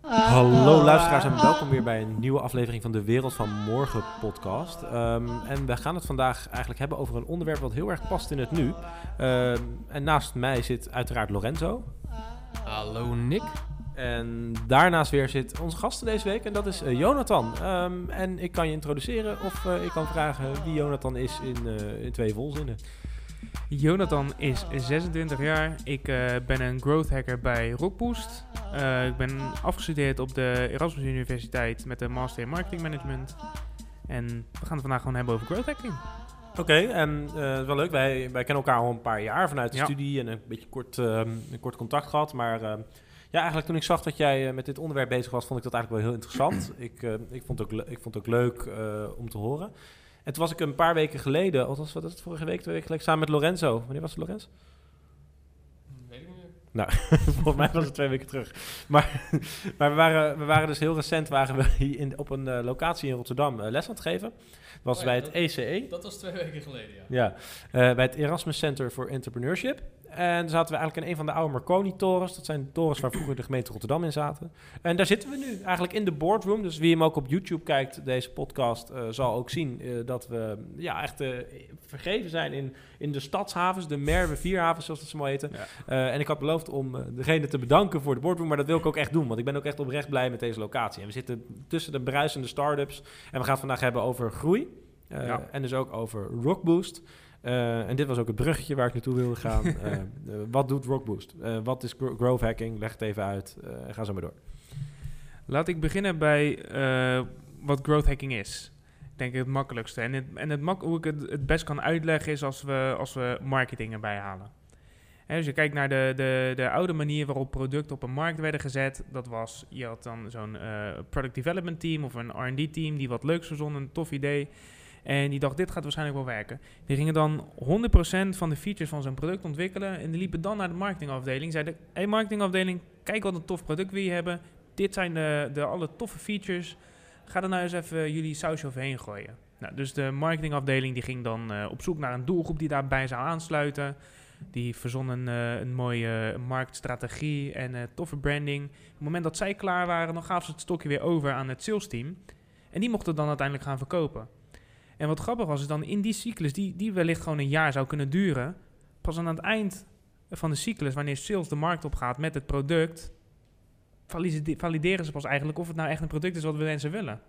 Hallo luisteraars en welkom weer bij een nieuwe aflevering van de Wereld van Morgen podcast. Ehm, en we gaan het vandaag eigenlijk hebben over een onderwerp wat heel erg past in het nu. Ehm, en naast mij zit uiteraard Lorenzo. Hallo Nick. En daarnaast weer zit onze gasten deze week en dat is eh, Jonathan. Ehm, en ik kan je introduceren of eh, ik kan vragen wie Jonathan is in, eh, in twee volzinnen. Jonathan is 26 jaar. Ik eh, ben een growth hacker bij Rockboost. Eh, ik ben afgestudeerd op de Erasmus Universiteit met een master in marketing management. En we gaan het vandaag gewoon hebben over growth hacking. Oké, en eh, het is wel leuk. Wij, wij kennen elkaar al een paar jaar vanuit de Ja. studie en een beetje kort, ehm, een kort contact gehad. Maar ehm, ja, eigenlijk toen ik zag dat jij met dit onderwerp bezig was, vond ik dat eigenlijk wel heel interessant. ik, ik, vond het ook, ik vond het ook leuk om te horen. En toen was ik een paar weken geleden, althans wat was het vorige week, twee weken geleden, samen met Lorenzo. Wanneer was het Lorenzo? Weet ik niet meer. Volgens mij was het twee weken terug. Maar, maar we, waren, we waren dus heel recent waren we hier in, op een eh, locatie in Rotterdam eh, les aan het geven. Dat was Oh bij het dat- ECE. Dat was twee weken geleden, ja. Ja, eh, bij het Erasmus Center for Entrepreneurship. En zaten we eigenlijk in een van de oude Marconi-torens. Dat zijn torens waar vroeger de gemeente Rotterdam in zaten. En daar zitten we nu, eigenlijk in de boardroom. Dus wie hem ook op YouTube kijkt, deze podcast, eh, zal ook zien eh, dat we ja, echt eh, vergeven zijn in, in de stadshavens, de Merwe Vierhavens, zoals dat ze mooi heten. Ja. En ik had beloofd om degene te bedanken voor de boardroom, maar dat wil ik ook echt doen. Want ik ben ook echt oprecht blij met deze locatie. En we zitten tussen de bruisende start-ups. En we gaan het vandaag hebben over groei. Ja. En dus ook over Rockboost. Eh, en dit was ook het bruggetje waar ik naartoe wilde gaan. Eh, eh, wat doet Rockboost? Wat is gro- growth hacking? Leg het even uit. En ga zo maar door. Laat ik beginnen bij wat growth hacking is. Ik denk het makkelijkste. En, het, en het mak hoe ik het, het best kan uitleggen is als we, als we marketing erbij halen. Hè, als je kijkt naar de, de, de oude manier waarop producten op een markt werden gezet, dat was, je had dan zo'n product development team of een R&D team die wat leuks verzon, een tof idee. En die dacht, dit gaat waarschijnlijk wel werken. Die gingen dan 100% van de features van zo'n product ontwikkelen en die liepen dan naar de marketingafdeling. Zeiden, hé hey, marketingafdeling, kijk wat een tof product wil je hebben. Dit zijn de, de alle toffe features. Ga er nou eens even jullie sausje overheen gooien. Nou, dus de marketingafdeling die ging dan eh, op zoek naar een doelgroep die daarbij zou aansluiten. Die verzon een, eh, een mooie marktstrategie en eh, toffe branding. Op het moment dat zij klaar waren, dan gaven ze het stokje weer over aan het sales team. En die mochten dan uiteindelijk gaan verkopen. En wat grappig was, is dan in die cyclus, die, die wellicht gewoon een jaar zou kunnen duren, pas aan het eind van de cyclus, wanneer sales de markt op gaat met het product, valide- valideren ze pas eigenlijk of het nou echt een product is wat we mensen willen.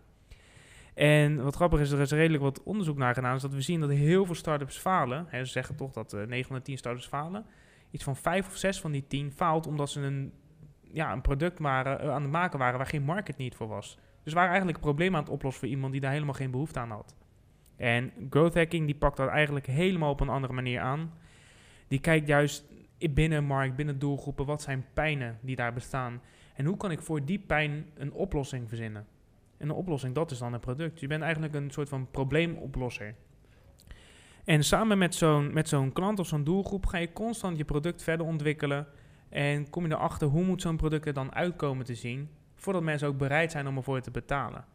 En wat grappig is, er is redelijk wat onderzoek naar gedaan, is dat we zien dat heel veel startups falen. Ze zeggen toch dat eh 9 van de 10 startups falen. Iets van 5 of 6 van die 10 faalt omdat ze een, ja, een product waren, eh, aan het maken waren waar geen market need voor was. Dus waren eigenlijk een probleem aan het oplossen voor iemand die daar helemaal geen behoefte aan had. En growth hacking die pakt dat eigenlijk helemaal op een andere manier aan. Die kijkt juist binnen markt, binnen doelgroepen, wat zijn pijnen die daar bestaan. En hoe kan ik voor die pijn een oplossing verzinnen? En een oplossing, dat is dan een product. Je bent eigenlijk een soort van probleemoplosser. En samen met zo'n, met zo'n klant of zo'n doelgroep ga je constant je product verder ontwikkelen. En kom je erachter hoe moet zo'n product er dan uitkomen te zien, voordat mensen ook bereid zijn om ervoor te betalen.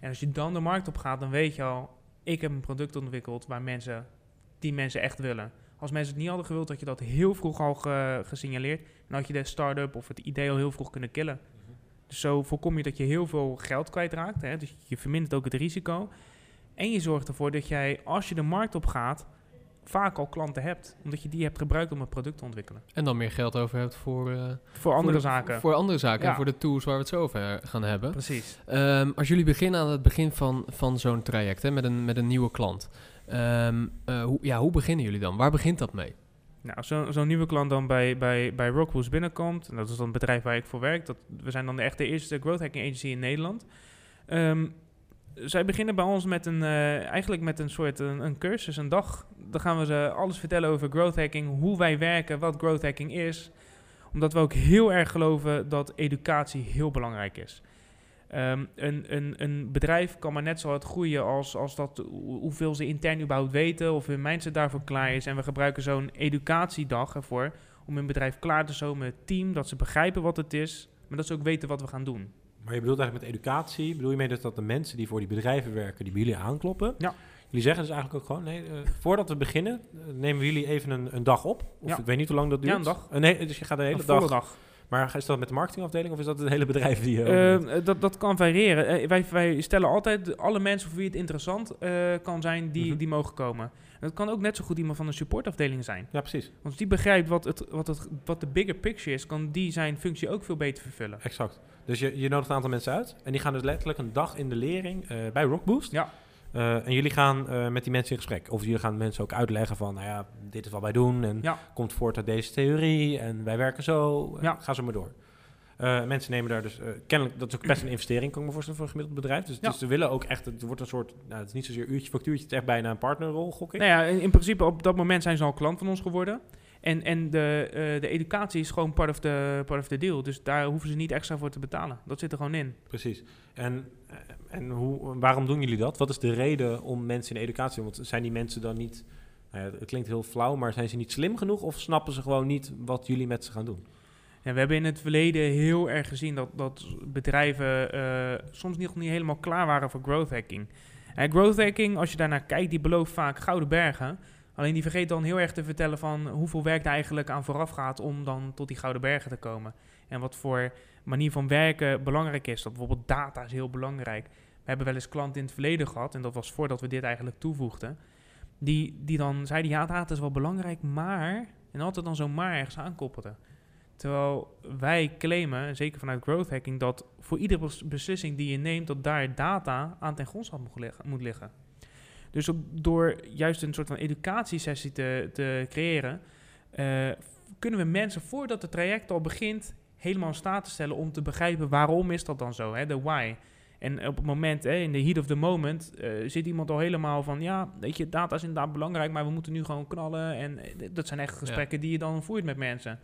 En als je dan de markt op gaat, dan weet je al, ik heb een product ontwikkeld waar mensen, die mensen echt willen. Als mensen het niet hadden gewild, had je dat heel vroeg al ge- gesignaleerd. Dan had je de start-up of het idee al heel vroeg kunnen killen. Dus zo voorkom je dat je heel veel geld kwijtraakt. Hè? Dus je vermindert ook het risico. En je zorgt ervoor dat jij, als je de markt op gaat, vaak al klanten hebt. Omdat je die hebt gebruikt om een product te ontwikkelen. En dan meer geld over hebt voor... eh, Voor andere voor de- zaken. Voor andere zaken Ja. voor de tools waar we het zo over eh, gaan hebben. Precies. Ehm, als jullie beginnen aan het begin van, van zo'n traject, hè, met, een, met een nieuwe klant. Ehm, eh, hoe, ja, hoe beginnen jullie dan? Waar begint dat mee? Nou, als zo- zo'n nieuwe klant dan bij, bij, bij Rockboost binnenkomt, en dat is dan het bedrijf waar ik voor werk, dat, we zijn dan de echte eerste growth hacking agency in Nederland. Ehm, zij beginnen bij ons met een, eh, eigenlijk met een soort een, cursus, een dag. Dan gaan we ze alles vertellen over growth hacking, hoe wij werken, wat growth hacking is. Omdat we ook heel erg geloven dat educatie heel belangrijk is. Ehm, een, een, een bedrijf kan maar net zo hard groeien als, als dat, hoe- hoeveel ze intern überhaupt weten of hun mindset daarvoor klaar is. En we gebruiken zo'n educatiedag ervoor om hun bedrijf klaar te stomen, het team, dat ze begrijpen wat het is, maar dat ze ook weten wat we gaan doen. Maar je bedoelt eigenlijk met educatie, bedoel je mee dat, dat de mensen die voor die bedrijven werken, die bij jullie aankloppen, Ja. Jullie zeggen dus eigenlijk ook gewoon, nee, eh, voordat we beginnen, eh, nemen jullie even een, een dag op. Of Ja. ik weet niet hoe lang dat duurt. Ja, een dag. Eh, nee, dus je gaat de hele dag. dag. Maar is dat met de marketingafdeling of is dat het hele bedrijf die je overneemt? Eh, dat, dat kan variëren. Eh, wij, wij stellen altijd alle mensen voor wie het interessant eh, kan zijn, die, Mhm. die mogen komen. En dat kan ook net zo goed iemand van de supportafdeling zijn. Ja, precies. Want als die begrijpt wat, het, wat, het, wat de bigger picture is, kan die zijn functie ook veel beter vervullen. Exact. Dus je, je nodigt een aantal mensen uit. En die gaan dus letterlijk een dag in de lering eh, bij Rockboost. Ja. Eh, en jullie gaan eh, met die mensen in gesprek. Of jullie gaan mensen ook uitleggen van, nou ja, dit is wat wij doen. En Ja. komt voort uit deze theorie. En wij werken zo. Ja. Ga zo maar door. Eh, mensen nemen daar dus, kennelijk, dat is ook best een investering, kan ik me voorstellen, voor een gemiddeld bedrijf. Dus, Ja. dus ze willen ook echt, het wordt een soort, nou, het is niet zozeer uurtje factuurtje, het is echt bijna een partnerrol, gok ik. Nou ja, in, in principe op dat moment zijn ze al klant van ons geworden. En, en de, eh, de educatie is gewoon part of, the, part of the deal. Dus daar hoeven ze niet extra voor te betalen. Dat zit er gewoon in. Precies. En, eh, en hoe, waarom doen jullie dat? Wat is de reden om mensen in educatie te doen? Want zijn die mensen dan niet, nou ja, het klinkt heel flauw, maar zijn ze niet slim genoeg? Of snappen ze gewoon niet wat jullie met ze gaan doen? Ja, we hebben in het verleden heel erg gezien dat, dat bedrijven eh, soms nog niet helemaal klaar waren voor growth hacking. En growth hacking, als je daarnaar kijkt, die belooft vaak gouden bergen. Alleen die vergeet dan heel erg te vertellen van hoeveel werk daar eigenlijk aan vooraf gaat om dan tot die gouden bergen te komen. En wat voor manier van werken belangrijk is. Dat bijvoorbeeld data is heel belangrijk. We hebben wel eens klanten in het verleden gehad, en dat was voordat we dit eigenlijk toevoegden. Die, die dan zeiden, ja, data is wel belangrijk, maar... En altijd dan zo'n maar ergens aankoppelden. Terwijl wij claimen, zeker vanuit growth hacking, dat voor iedere bes- beslissing die je neemt, dat daar data aan ten grondslag moet liggen. Dus op- door juist een soort van educatiesessie te, te creëren, eh, kunnen we mensen voordat het traject al begint, helemaal in staat te stellen om te begrijpen waarom is dat dan zo, hè, de why. En op het moment, hè, in de heat of the moment, eh, zit iemand al helemaal van, ja, weet je, data is inderdaad belangrijk, maar we moeten nu gewoon knallen. En eh, dat zijn echt gesprekken die je dan voert met mensen.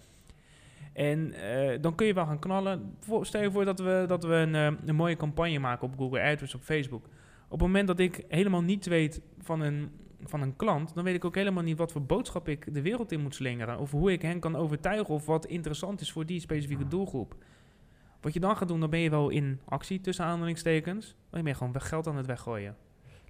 En dan kun je wel gaan knallen. Stel je voor dat we, dat we een, een mooie campagne maken op Google AdWords, op Facebook. Op het moment dat ik helemaal niets weet van een, van een klant, dan weet ik ook helemaal niet wat voor boodschap ik de wereld in moet slingeren. Of hoe ik hen kan overtuigen of wat interessant is voor die specifieke doelgroep. Wat je dan gaat doen, dan ben je wel in actie tussen aanhalingstekens. Maar je bent gewoon geld aan het weggooien.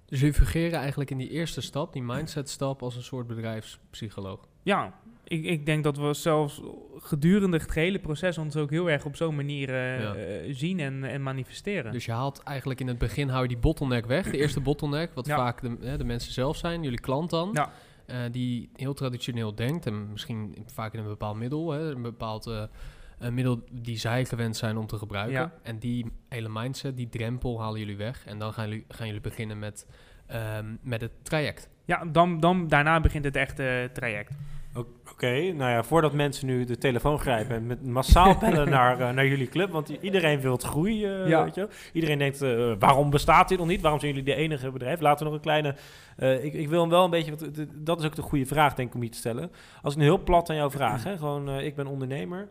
Dus jullie fungeren eigenlijk in die eerste stap, die mindset stap, als een soort bedrijfspsycholoog. Ja, ik, ik denk dat we zelfs gedurende het gehele proces ons ook heel erg op zo'n manier eh, Ja. eh, zien en, en manifesteren. Dus je haalt eigenlijk in het begin hou je die bottleneck weg. De eerste bottleneck, wat Ja. vaak de, hè, de mensen zelf zijn, jullie klant dan. Ja. eh, die heel traditioneel denkt en misschien vaak in een bepaald middel, hè, een bepaald een middel die zij gewend zijn om te gebruiken. En die hele mindset, die drempel halen jullie weg. En dan gaan jullie, gaan jullie beginnen met, ehm, met het traject. Ja, dan, dan, daarna begint het echte traject. Oké, nou ja, voordat mensen nu de telefoon grijpen en met massaal bellen naar, eh, naar jullie club, want iedereen wil het groeien, eh, Ja. weet je. Iedereen denkt, eh, waarom bestaat dit nog niet? Waarom zijn jullie de enige bedrijf? Laten we nog een kleine... ik, ik wil hem wel een beetje, want dat is ook de goede vraag, denk ik, om je te stellen. Als ik nu heel plat aan jou vraag, hè, gewoon, ik ben ondernemer.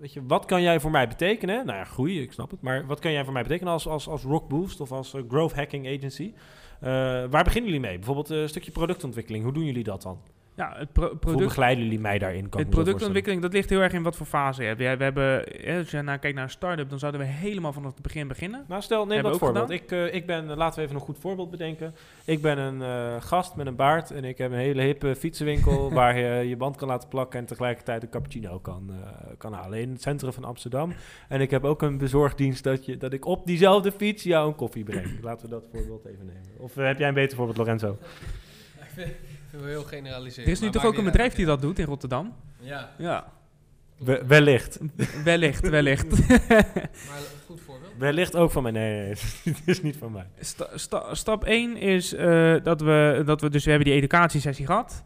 weet je, wat kan jij voor mij betekenen? Nou ja, groeien, ik snap het. Maar wat kan jij voor mij betekenen als, als, als Rockboost of als Growth Hacking Agency? Eh, waar beginnen jullie mee? Bijvoorbeeld eh, een stukje productontwikkeling. Hoe doen jullie dat dan? Ja, het pro- Hoe begeleiden jullie mij daarin? Kan het productontwikkeling, dat ligt heel erg in wat voor fase je hebt. Ja, we hebben, hè, als je naar kijkt naar een start-up, dan zouden we helemaal vanaf het begin beginnen. Nou, stel, neem dat voorbeeld. Ik, eh, ik ben, eh, laten we even een goed voorbeeld bedenken. Ik ben een eh, gast met een baard en ik heb een hele hippe fietsenwinkel waar je je band kan laten plakken en tegelijkertijd een cappuccino kan, eh, kan halen in het centrum van Amsterdam. En ik heb ook een bezorgdienst dat, je, dat ik op diezelfde fiets jou een koffie breng. Laten we dat voorbeeld even nemen. Of heb jij een beter voorbeeld, Lorenzo? Heel generaliseren. Er is nu toch ook een bedrijf die dat doet in Rotterdam? Ja, Ja, We- wellicht. wellicht, wellicht. maar goed voorbeeld. Wellicht ook van mij. Nee, nee, nee. het is niet van mij. Sta- sta- stap 1 is eh, dat, we, dat we dus we hebben die educatiesessie gehad.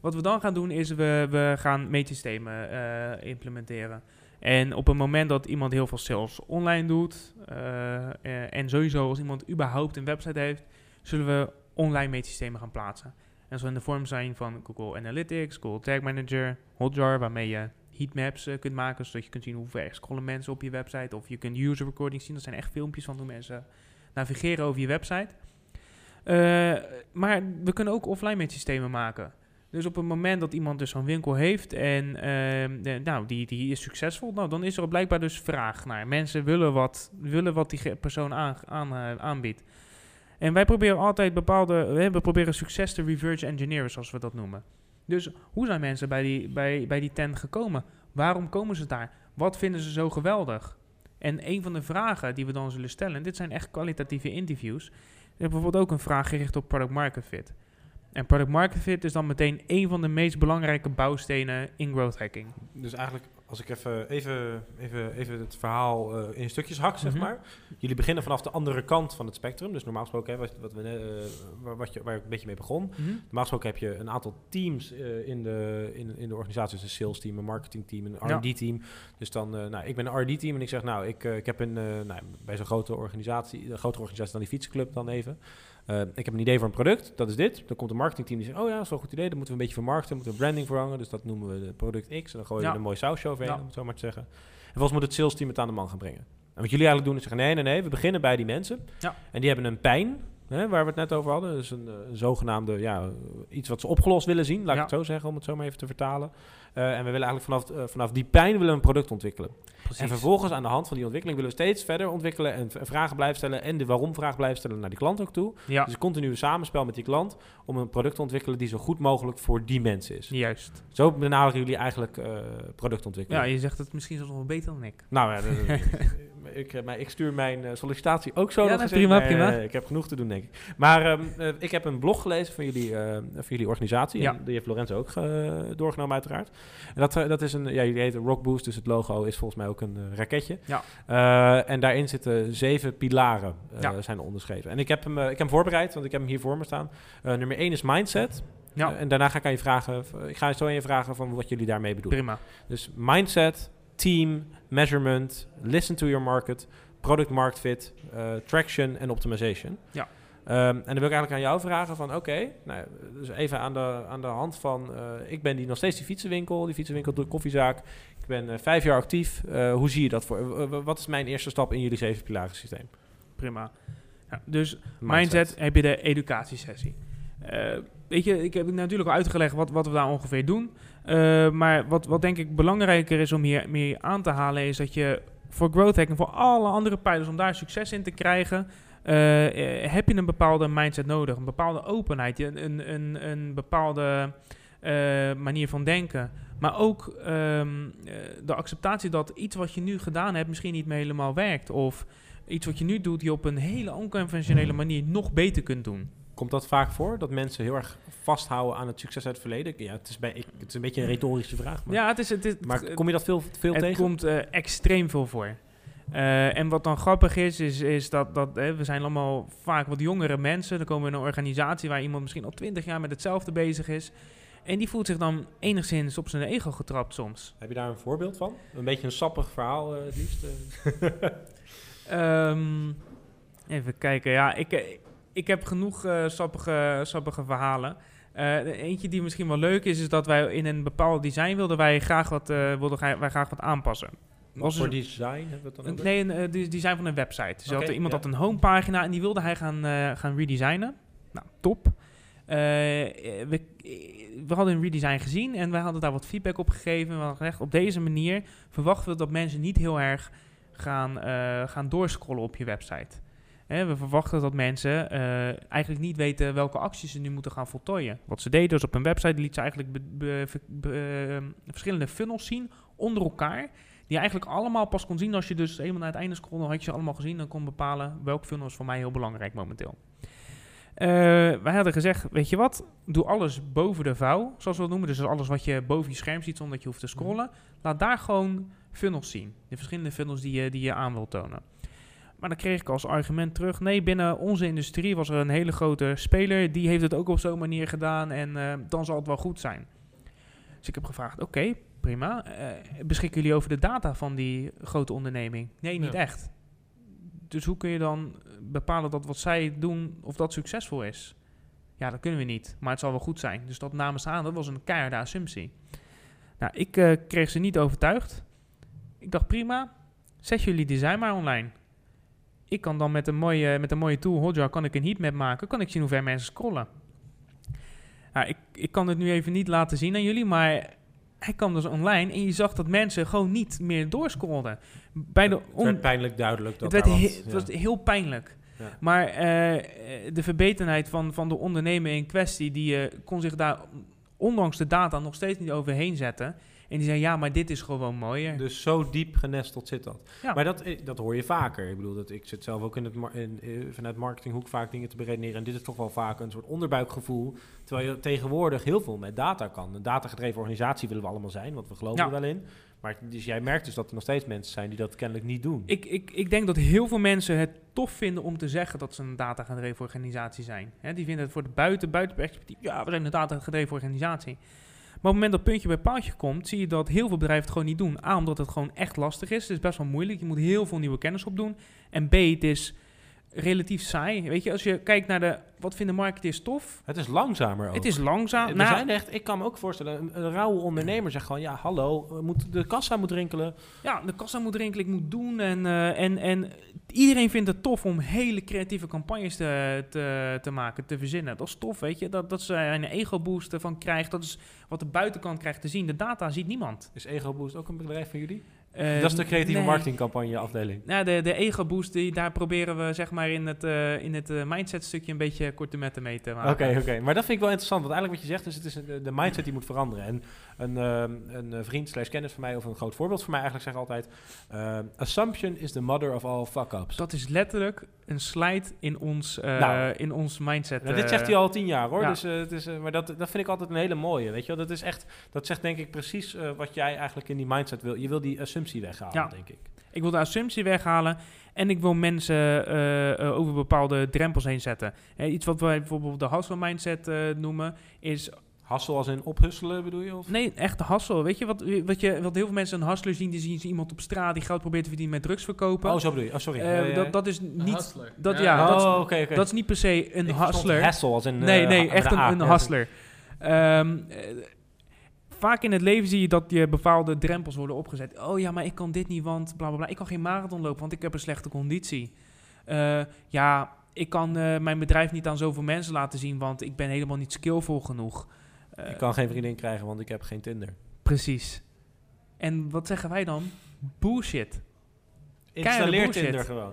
Wat we dan gaan doen is we, we gaan meetsystemen eh, implementeren. En op het moment dat iemand heel veel sales online doet eh, eh, en sowieso als iemand überhaupt een website heeft, zullen we online meetsystemen gaan plaatsen. En zal in de vorm zijn van Google Analytics, Google Tag Manager, Hotjar, waarmee je heatmaps eh, kunt maken, zodat je kunt zien hoe ver scrollen mensen op je website. Of je kunt user recordings zien, dat zijn echt filmpjes van hoe mensen navigeren over je website. Eh, maar we kunnen ook offline meetsystemen maken. Dus op het moment dat iemand dus zo'n winkel heeft en ehm, nou, die, die is succesvol, nou, dan is er blijkbaar dus vraag naar. Mensen willen wat, willen wat die persoon aan, aan, eh, aanbiedt. En wij proberen altijd bepaalde, we proberen succes te reverse engineeren, zoals we dat noemen. Dus hoe zijn mensen bij die, bij, bij die tent gekomen? Waarom komen ze daar? Wat vinden ze zo geweldig? En een van de vragen die we dan zullen stellen, en dit zijn echt kwalitatieve interviews, we hebben bijvoorbeeld ook een vraag gericht op product market fit. En product market fit is dan meteen een van de meest belangrijke bouwstenen in growth hacking. Dus eigenlijk, als ik even, even, even, even het verhaal eh, in stukjes hak, zeg Mhm. maar. Jullie beginnen vanaf de andere kant van het spectrum. Dus normaal gesproken, hè, wat, wat we, eh, waar, wat je, waar ik een beetje mee begon. Normaal gesproken heb je een aantal teams eh, in, de, in, in de organisatie. Dus een sales team, een marketing team, een. R&D team. Dus dan, nou, ik ben een R&D team en ik zeg, nou, ik, ik heb een, nou, bij zo'n grote organisatie, een grotere organisatie dan die fietsenclub dan even. Eh, ik heb een idee voor een product, dat is dit. Dan komt een marketingteam die zegt, oh ja, dat is wel een goed idee. Dan moeten we een beetje vermarkten, moeten we branding verhangen. Dus dat noemen we de product X. En dan gooien we Ja. een mooi sausje overheen, Ja. om het zo maar te zeggen. En vervolgens moet het sales team het aan de man gaan brengen. En wat jullie eigenlijk doen is zeggen, nee, nee, nee, we beginnen bij die mensen. Ja. En die hebben een pijn, hè, waar we het net over hadden. Dus een, eh, een zogenaamde, ja, iets wat ze opgelost willen zien, laat ik het zo zeggen, om het zo maar even te vertalen. Eh, en we willen eigenlijk vanaf, eh, vanaf die pijn willen we een product ontwikkelen. En vervolgens aan de hand van die ontwikkeling willen we steeds verder ontwikkelen en vragen blijven stellen en de waarom-vraag blijven stellen naar die klant ook toe. Ja, Dus een continue samenspel met die klant om een product te ontwikkelen die zo goed mogelijk voor die mensen is. juist. Zo benaderen jullie eigenlijk eh productontwikkeling. Ja, je zegt het misschien zelfs nog wel beter dan ik. Nou ja, ik, eh, maar ik stuur mijn eh, sollicitatie ook zo. Ja, dat prima, maar, prima. eh, ik heb genoeg te doen, denk ik. Maar ehm, eh, ik heb een blog gelezen van jullie, van jullie organisatie. Ja. En die heeft Lorenzo ook doorgenomen, uiteraard. En dat, dat is een, ja, jullie heet Rock Boost, dus het logo is volgens mij ook een raketje. Ja. En daarin zitten zeven pilaren, Ja. zijn er onderschreven. En ik heb, hem, ik heb hem voorbereid, want ik heb hem hier voor me staan. Nummer één is mindset. Ja, en daarna ga ik aan je vragen, ik ga zo aan je vragen van wat jullie daarmee bedoelen. prima. Dus mindset, team, measurement, listen to your market, product market fit, eh, traction en optimization. Ja. Ehm, en dan wil ik eigenlijk aan jou vragen van oké, nou, dus even aan de, aan de hand van, eh, ik ben die nog steeds die fietsenwinkel, die fietsenwinkel, de koffiezaak. Ik ben eh, vijf jaar actief. Hoe zie je dat voor? wat is mijn eerste stap in jullie zeven pilaren systeem? Prima. Ja, dus mindset. heb je de educatiesessie. Weet je, ik heb natuurlijk al uitgelegd wat, wat we daar ongeveer doen. Eh, maar wat, wat denk ik belangrijker is om hier meer aan te halen, is dat je voor growth hacking, voor alle andere pijlers, om daar succes in te krijgen, eh, eh, heb je een bepaalde mindset nodig. Een bepaalde openheid, je- een, een, een bepaalde manier van denken. Maar ook ehm, eh, de acceptatie dat iets wat je nu gedaan hebt misschien niet meer helemaal werkt. Of iets wat je nu doet, je op een hele onconventionele manier nog beter kunt doen. Komt dat vaak voor? Dat mensen heel erg vasthouden aan het succes uit het verleden? Ja, het is, bij, ik, het is een beetje een retorische vraag. Maar, Ja, het is, het is, maar kom je dat veel, veel het tegen? komt eh, extreem veel voor. Eh, en wat dan grappig is, is, is dat, dat hè, we zijn allemaal vaak wat jongere mensen. Dan komen we in een organisatie waar iemand misschien al twintig jaar met hetzelfde bezig is. En die voelt zich dan enigszins op zijn ego getrapt soms. Heb je daar een voorbeeld van? Een beetje een sappig verhaal eh, het liefst. eh. Ehm, even kijken. Ja, ik, ik heb genoeg eh, sappige, sappige verhalen. Eh, eentje die misschien wel leuk is, is dat wij in een bepaald design wilden wij graag wat, eh, wilden wij graag wat aanpassen. Was voor er- design hebben we het dan over? Nee, een de- design van een website. Dus had, iemand ja. had een homepagina en die wilde hij gaan, gaan redesignen. Nou, top. We, we hadden een redesign gezien en wij hadden daar wat feedback op gegeven. We hadden gezegd, op deze manier verwachten we dat mensen niet heel erg gaan, gaan doorscrollen op je website. Hè, we verwachten dat mensen eh, eigenlijk niet weten welke acties ze nu moeten gaan voltooien. Wat ze deden dus op een website, liet ze eigenlijk be- be- be- be- ehm, verschillende funnels zien onder elkaar. Die je eigenlijk allemaal pas kon zien als je dus helemaal naar het einde scrolde, had je ze allemaal gezien en kon bepalen welk funnel is voor mij heel belangrijk momenteel. Eh, wij hadden gezegd, weet je wat, doe alles boven de vouw, zoals we dat noemen. Dus alles wat je boven je scherm ziet zonder dat je hoeft te scrollen. Laat daar gewoon funnels zien. De verschillende funnels die je, die je aan wilt tonen. Maar dan kreeg ik als argument terug, nee, binnen onze industrie was er een hele grote speler, die heeft het ook op zo'n manier gedaan en eh, dan zal het wel goed zijn. Dus ik heb gevraagd, oké, prima. Eh, beschikken jullie over de data van die grote onderneming? Nee, niet Ja. echt. Dus hoe kun je dan bepalen dat wat zij doen, of dat succesvol is? Ja, dat kunnen we niet, maar het zal wel goed zijn. Dus dat namen ze aan, dat was een keiharde assumptie. Nou, ik eh, kreeg ze niet overtuigd. Ik dacht, prima, zet jullie design maar online. Ik kan dan met een mooie, met een mooie tool, Hotjar, kan ik een heatmap maken. Kan ik zien hoe ver mensen scrollen. Nou, ik, ik kan het nu even niet laten zien aan jullie, maar hij kwam dus online en je zag dat mensen gewoon niet meer doorscrolden. Bij de Het werd pijnlijk duidelijk dat het, werd he- het was heel pijnlijk. Ja. Maar eh, de verbetenheid van, van de ondernemer in kwestie, die eh, kon zich daar ondanks de data nog steeds niet overheen zetten. En die zei, ja, maar dit is gewoon mooier. Dus zo diep genesteld zit dat. Ja. Maar dat, eh, dat hoor je vaker. Ik bedoel, dat, ik zit zelf ook in het in, eh, vanuit marketinghoek vaak dingen te beredeneren. En dit is toch wel vaak een soort onderbuikgevoel. Terwijl je tegenwoordig heel veel met data kan. Een datagedreven organisatie willen we allemaal zijn, want we geloven Ja. er wel in. Maar dus jij merkt dus dat er nog steeds mensen zijn die dat kennelijk niet doen. Ik, ik, ik denk dat heel veel mensen het tof vinden om te zeggen dat ze een datagedreven organisatie zijn. Hè, die vinden het voor de buiten, buitenperspectief, ja, we zijn een datagedreven organisatie. Maar op het moment dat puntje bij paaltje komt, zie je dat heel veel bedrijven het gewoon niet doen. A, omdat het gewoon echt lastig is. Het is best wel moeilijk. Je moet heel veel nieuwe kennis opdoen. En B, het is relatief saai. Weet je, als je kijkt naar de, wat vinden marketeers tof? het is langzamer ook. Het is langzaam. Nou, zijn echt, ik kan me ook voorstellen, een, een rauwe ondernemer zegt gewoon, ja, hallo, we moeten- de kassa moet rinkelen. Ja, de kassa moet rinkelen, ik moet doen. En, eh, en, en iedereen vindt het tof om hele creatieve campagnes te, te, te maken, te verzinnen. Dat is tof, weet je. Dat, dat ze een ego-boost ervan krijgt. Dat is wat de buitenkant krijgt te zien. De data ziet niemand. Is Ego Boost ook een bedrijf van jullie? Dat is de creatieve nee. marketingcampagne afdeling. Nou, de, de ego-boost, die, daar proberen we zeg maar in het, eh, in het eh, mindset-stukje een beetje korte metten mee te Oké, maken. oké. Maar dat vind ik wel interessant. Want eigenlijk wat je zegt, is het is de mindset die moet veranderen. En een, ehm, een eh, vriend slash kennis van mij, of een groot voorbeeld van mij eigenlijk, zegt altijd... ehm, assumption is the mother of all fuck-ups. Dat is letterlijk een slide in ons, eh, Nou. in ons mindset. Nou, dit eh, zegt hij al tien jaar hoor. ja. Dus, eh, het is, eh, maar dat, dat vind ik altijd een hele mooie. Weet je wel? Dat, is echt, dat zegt denk ik precies eh, wat jij eigenlijk in die mindset wil. Je wil die assumptie weghalen, Ja. denk ik. Ik wil de assumptie weghalen en ik wil mensen eh, eh, over bepaalde drempels heen zetten. Hè, iets wat wij bijvoorbeeld de hustle mindset eh, noemen, is... Hassel als in ophusselen bedoel je? Of? Nee, echt hustle. Weet je wat, wat, je, wat heel veel mensen een hustler zien? Die zien ze iemand op straat die geld probeert te verdienen met drugs verkopen. Oh, zo bedoel je. Oh, sorry. Eh, Ja, ja, ja. dat, dat is niet... dat- ja, dat is- oh. Dat is niet per se een hustler. Hassel als in... Nee, eh, nee, echt een, een Ja, hustler. Ehm, eh, vaak in het leven zie je dat je bepaalde drempels worden opgezet. Oh ja, maar ik kan dit niet, want bla bla bla. Ik kan geen marathon lopen, want ik heb een slechte conditie. Eh, ja, ik kan eh, mijn bedrijf niet aan zoveel mensen laten zien, want ik ben helemaal niet skillvol genoeg. Eh, Ik kan geen vriendin krijgen, want ik heb geen Tinder. Precies. En wat zeggen wij dan? Bullshit. Installeer bullshit. Tinder gewoon.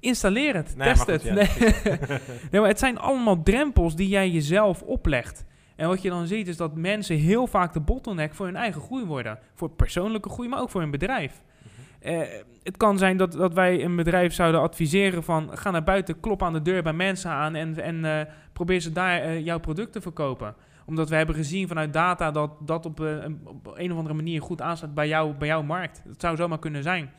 Installeer het, Nee, test het. ja, nee. nee, maar het zijn allemaal drempels die jij jezelf oplegt. En wat je dan ziet is dat mensen heel vaak de bottleneck voor hun eigen groei worden. Voor persoonlijke groei, maar ook voor hun bedrijf. Mhm. Eh, het kan zijn dat, dat wij een bedrijf zouden adviseren van... ga naar buiten, klop aan de deur bij mensen aan... en, en eh, probeer ze daar eh, jouw product te verkopen. Omdat we hebben gezien vanuit data dat dat op, eh, een, op een of andere manier goed aansluit bij, jou, bij jouw markt. Dat zou zomaar kunnen zijn.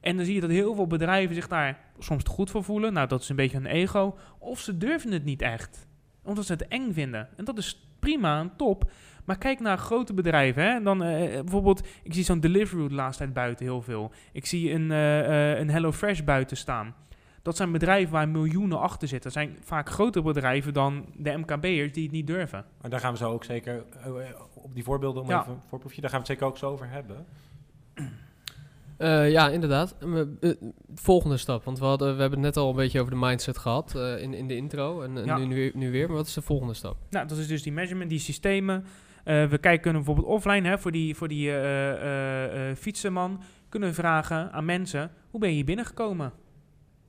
En dan zie je dat heel veel bedrijven zich daar soms te goed voor voelen. Nou, dat is een beetje een ego. Of ze durven het niet echt. Omdat ze het eng vinden. En dat is prima en top. Maar kijk naar grote bedrijven. Hè? Dan, eh, bijvoorbeeld, ik zie zo'n Deliveroo de laatste tijd buiten heel veel. Ik zie een, eh eh een HelloFresh buiten staan. Dat zijn bedrijven waar miljoenen achter zitten. Dat zijn vaak grotere bedrijven dan de MKB'ers die het niet durven. Maar daar gaan we zo ook zeker eh, op die voorbeelden om Ja. even een voorproefje, daar gaan we het zeker ook zo over hebben. Eh, ja, inderdaad. Eh, volgende stap, want we, hadden, we hebben het net al een beetje over de mindset gehad eh, in, in de intro en, en Ja. nu, nu, nu weer. Maar wat is de volgende stap? Nou, dat is dus die measurement, die systemen. Eh, we kijken bijvoorbeeld offline hè, voor die, voor die eh, eh, eh, fietsenman. Kunnen we vragen aan mensen, hoe ben je hier binnengekomen?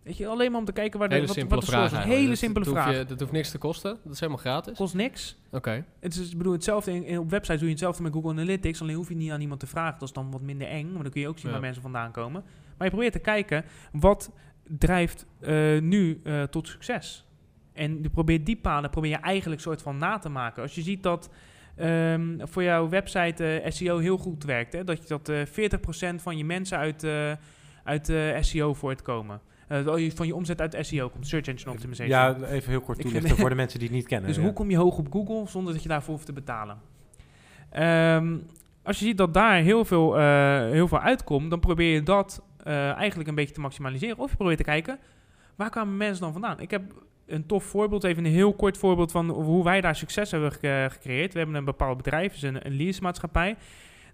Weet je, alleen maar om te kijken waar de, Hele wat, simpele wat de vraag is. Hele Dat- simpele dat hoef vraag. je- dat hoeft niks te kosten. Dat is helemaal gratis. Kost niks. Oké. Het is, ik bedoel, hetzelfde in, in- op websites doe je hetzelfde met Google Analytics. Alleen hoef je niet aan iemand te vragen. Dat is dan wat minder eng. Maar dan kun je ook zien Ja. waar mensen vandaan komen. Maar je probeert te kijken, wat drijft eh, nu eh, tot succes? En je probeert die paden probeer je eigenlijk soort van na te maken. Als je ziet dat ehm, voor jouw website eh, SEO heel goed werkt. Hè? Dat, je, dat eh 40% van je mensen uit, uit SEO voortkomen. Eh, van je omzet uit SEO komt. Search Engine Optimization. Ja, even heel kort toelichten voor de mensen die het niet kennen. Dus ja. hoe kom je hoog op Google zonder dat je daarvoor hoeft te betalen? Ehm, als je ziet dat daar heel veel, eh, heel veel uitkomt, dan probeer je dat eh, eigenlijk een beetje te maximaliseren. Of je probeert te kijken, waar kwamen mensen dan vandaan? Ik heb een tof voorbeeld, even een heel kort voorbeeld van hoe wij daar succes hebben ge- gecreëerd. We hebben een bepaald bedrijf, dus een, een leasemaatschappij.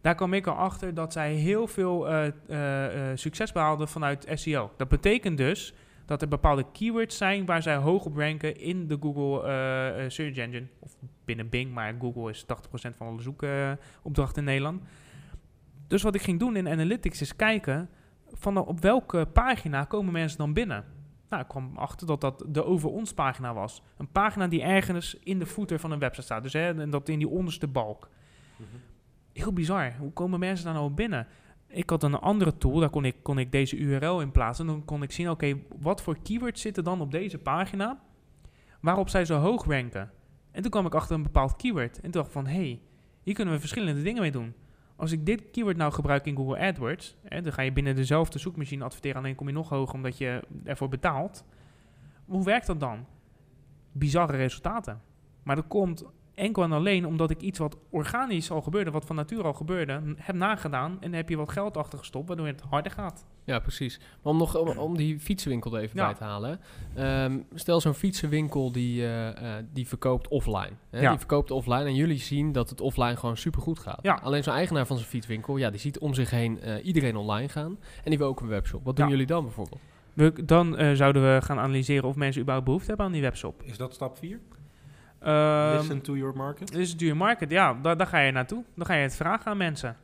Daar kwam ik al achter dat zij heel veel eh, eh, eh, succes behaalden vanuit SEO. Dat betekent dus dat er bepaalde keywords zijn waar zij hoog op ranken in de Google Search Engine. Of binnen Bing, maar Google is 80% van alle zoekopdrachten in Nederland. Dus wat ik ging doen in Analytics is kijken van op welke pagina komen mensen dan binnen. Nou, ik kwam achter dat dat de over ons pagina was. Een pagina die ergens in de footer van een website staat. Dus hè, dat in die onderste balk. Heel bizar. Hoe komen mensen daar nou binnen? Ik had een andere tool, daar kon ik, kon ik deze URL in plaatsen. En dan kon ik zien, oké, wat voor keywords zitten dan op deze pagina waarop zij zo hoog ranken. En toen kwam ik achter een bepaald keyword. En toen dacht ik van, hé, hey, hier kunnen we verschillende dingen mee doen. Als ik dit keyword nou gebruik in Google AdWords, hè, dan ga je binnen dezelfde zoekmachine adverteren, alleen kom je nog hoger omdat je ervoor betaalt. Hoe werkt dat dan? Bizarre resultaten. Maar dat komt enkel en alleen omdat ik iets wat organisch al gebeurde, wat van nature al gebeurde, heb nagedaan en dan heb je wat geld achter gestopt, waardoor het harder gaat. Ja, precies. Maar om, nog, om, om die fietsenwinkel er even Ja. bij te halen. ehm, stel zo'n fietsenwinkel die, eh, eh, die verkoopt offline. Hè? Ja. Die verkoopt offline en jullie zien dat het offline gewoon supergoed gaat. Ja. Alleen zo'n eigenaar van zo'n fietswinkel, ja, die ziet om zich heen eh, iedereen online gaan. En die wil ook een webshop. Wat doen Ja. jullie dan bijvoorbeeld? We, dan eh, zouden we gaan analyseren of mensen überhaupt behoefte hebben aan die webshop. Is dat stap 4? Ehm, Listen to your market? Dit is duur market, ja, daar, daar ga je naartoe. Dan ga je het vragen aan mensen.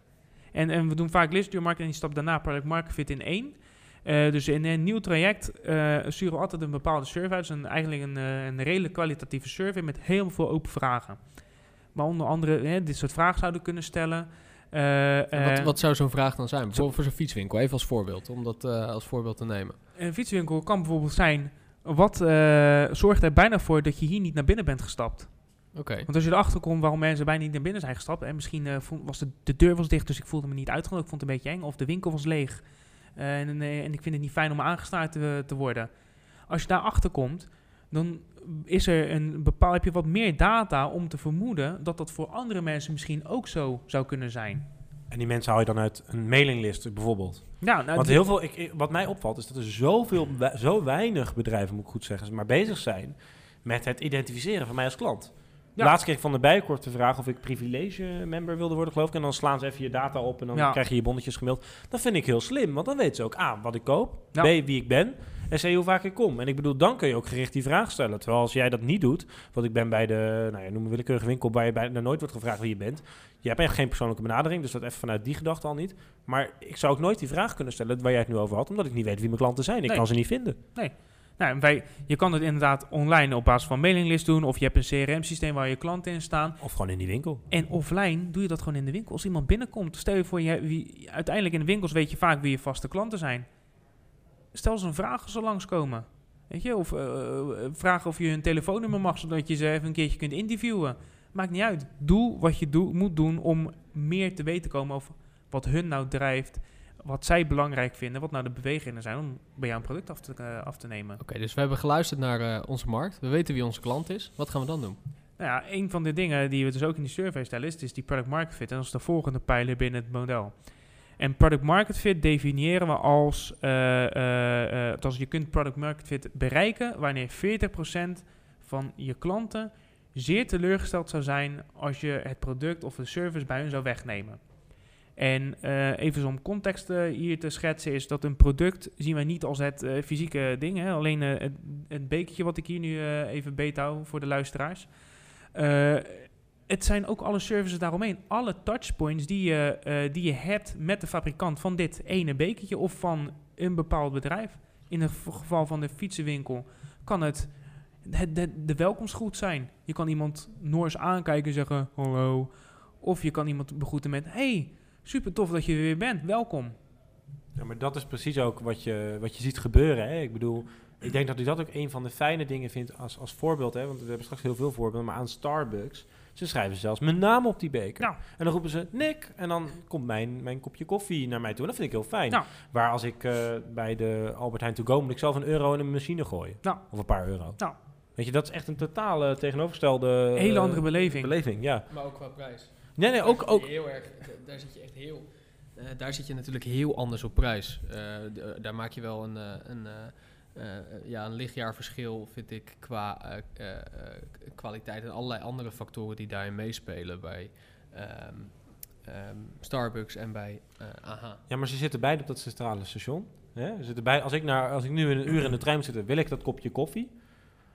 En, en we doen vaak list duur market en die stap daarna product market fit in één. Eh, dus in een nieuw traject eh, sturen we altijd een bepaalde survey uit. Dus een, eigenlijk een, eh, een redelijk kwalitatieve survey met heel veel open vragen. Maar onder andere hè, dit soort vragen zouden kunnen stellen. Eh, En wat, wat zou zo'n vraag dan zijn? Bijvoorbeeld voor zo'n fietswinkel, even als voorbeeld. Om dat eh, als voorbeeld te nemen. Een fietswinkel kan bijvoorbeeld zijn... Wat eh, zorgt er bijna voor dat je hier niet naar binnen bent gestapt? Oké. Want als je erachter komt waarom mensen bijna niet naar binnen zijn gestapt... en misschien vond- was de, de deur was dicht, dus ik voelde me niet uitgenodigd. Ik vond het een beetje eng. Of de winkel was leeg. Eh, en, en ik vind het niet fijn om aangestaard te, te worden. Als je daarachter komt, dan is er een bepaal, heb je wat meer data om te vermoeden... dat dat voor andere mensen misschien ook zo zou kunnen zijn. En die mensen haal je dan uit een mailinglist bijvoorbeeld. Ja, nou, Want heel veel, ik, wat mij opvalt is dat er zoveel, zo weinig bedrijven, moet ik goed zeggen, maar bezig zijn met het identificeren van mij als klant. Ja. Laatst kreeg ik van de Bijenkorf de vraag of ik privilege-member wilde worden, geloof ik. En dan slaan ze even je data op en dan Ja. krijg je je bonnetjes gemaild. Dat vind ik heel slim, want dan weten ze ook A, wat ik koop, Ja. B, wie ik ben en C, hoe vaak ik kom. En ik bedoel, dan kun je ook gericht die vraag stellen. Terwijl als jij dat niet doet, want ik ben bij de, nou ja, noem een willekeurige winkel waar je bijna nooit wordt gevraagd wie je bent. Je hebt echt geen persoonlijke benadering, dus dat even vanuit die gedachte al niet. Maar ik zou ook nooit die vraag kunnen stellen waar jij het nu over had, omdat ik niet weet wie mijn klanten zijn. Ik Nee. kan ze niet vinden. Nou, en wij, je kan het inderdaad online op basis van mailinglist doen... of je hebt een CRM-systeem waar je klanten in staan... Of gewoon in die winkel. En offline doe je dat gewoon in de winkel. Als iemand binnenkomt, stel je voor, je, wie, uiteindelijk in de winkels weet je vaak wie je vaste klanten zijn. Stel ze een vraag als ze langskomen. Weet je, of eh, vraag of je hun telefoonnummer mag, zodat je ze even een keertje kunt interviewen. Maakt niet uit. Doe wat je moet doen om meer te weten te komen over wat hun nou drijft, wat zij belangrijk vinden, wat nou de bewegingen zijn om bij jou een product af te, eh, af te nemen. Oké, dus we hebben geluisterd naar eh, onze markt. We weten wie onze klant is. Wat gaan we dan doen? Nou ja, een van de dingen die we dus ook in die survey stellen is, is die product market fit. En dat is de volgende pijler binnen het model. En product market fit definiëren we als, eh, eh, eh, als je kunt product market fit bereiken wanneer 40% van je klanten zeer teleurgesteld zou zijn als je het product of de service bij hun zou wegnemen. En even om context hier te schetsen is dat een product zien wij niet als het fysieke ding. Hè? Alleen het, het bekertje wat ik hier nu even beet hou voor de luisteraars. Het zijn ook alle services daaromheen. Alle touchpoints die je, eh, die je hebt met de fabrikant van dit ene bekertje of van een bepaald bedrijf. In het geval van de fietsenwinkel kan het de, de, de welkomstgroet zijn. Je kan iemand Noors aankijken en zeggen hallo. Of je kan iemand begroeten met hey, super tof dat je er weer bent, welkom. Ja, maar dat is precies ook wat je, wat je ziet gebeuren. Hè? Ik bedoel, ik denk dat ik dat ook een van de fijne dingen vind als, als voorbeeld. Hè? Want we hebben straks heel veel voorbeelden, maar aan Starbucks. Ze schrijven zelfs mijn naam op die beker. Ja. En dan roepen ze Nick. En dan komt mijn, mijn kopje koffie naar mij toe. En dat vind ik heel fijn. Ja. Waar als ik eh, bij de Albert Heijn To Go moet ik zelf een euro in een machine gooien. Ja. Of een paar euro. Ja. Weet je, dat is echt een totale tegenovergestelde... Hele eh, andere beleving. beleving. Ja. Maar ook qua prijs. Nee, nee, ook... ook Heel erg, daar zit je echt heel... eh, daar zit je natuurlijk heel anders op prijs. Daar maak je wel een, eh, een, ja, een lichtjaarverschil, vind ik, qua eh, eh, eh, kwaliteit en allerlei andere factoren die daarin meespelen bij ehm, ehm, Starbucks en bij eh AHA. Ja, maar ze zitten beide op dat centrale station. Hè? Ze zitten bij, als, ik naar, als ik nu in een uur in de trein moet zitten, wil ik dat kopje koffie.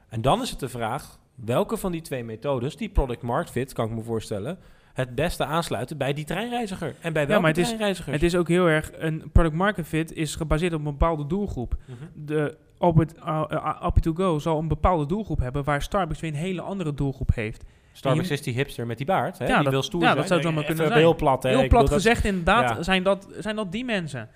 En dan is het de vraag, welke van die twee methodes, die product market fit, kan ik me voorstellen, het beste aansluiten bij die treinreiziger. En bij welke maar het is- treinreizigers? Het is ook heel erg, een product market fit is gebaseerd op een bepaalde doelgroep. Mhm. De Albert, uh, uh, Appy to Go zal een bepaalde doelgroep hebben, waar Starbucks weer een hele andere doelgroep heeft. Starbucks je- is die hipster met die baard. Hè? Ja, die dat- wil stoer ja, zijn. dat zou Nee, zomaar even kunnen zijn. Heel plat, hè? Heel plat dat- gezegd, inderdaad, ja. zijn, dat, zijn dat die mensen.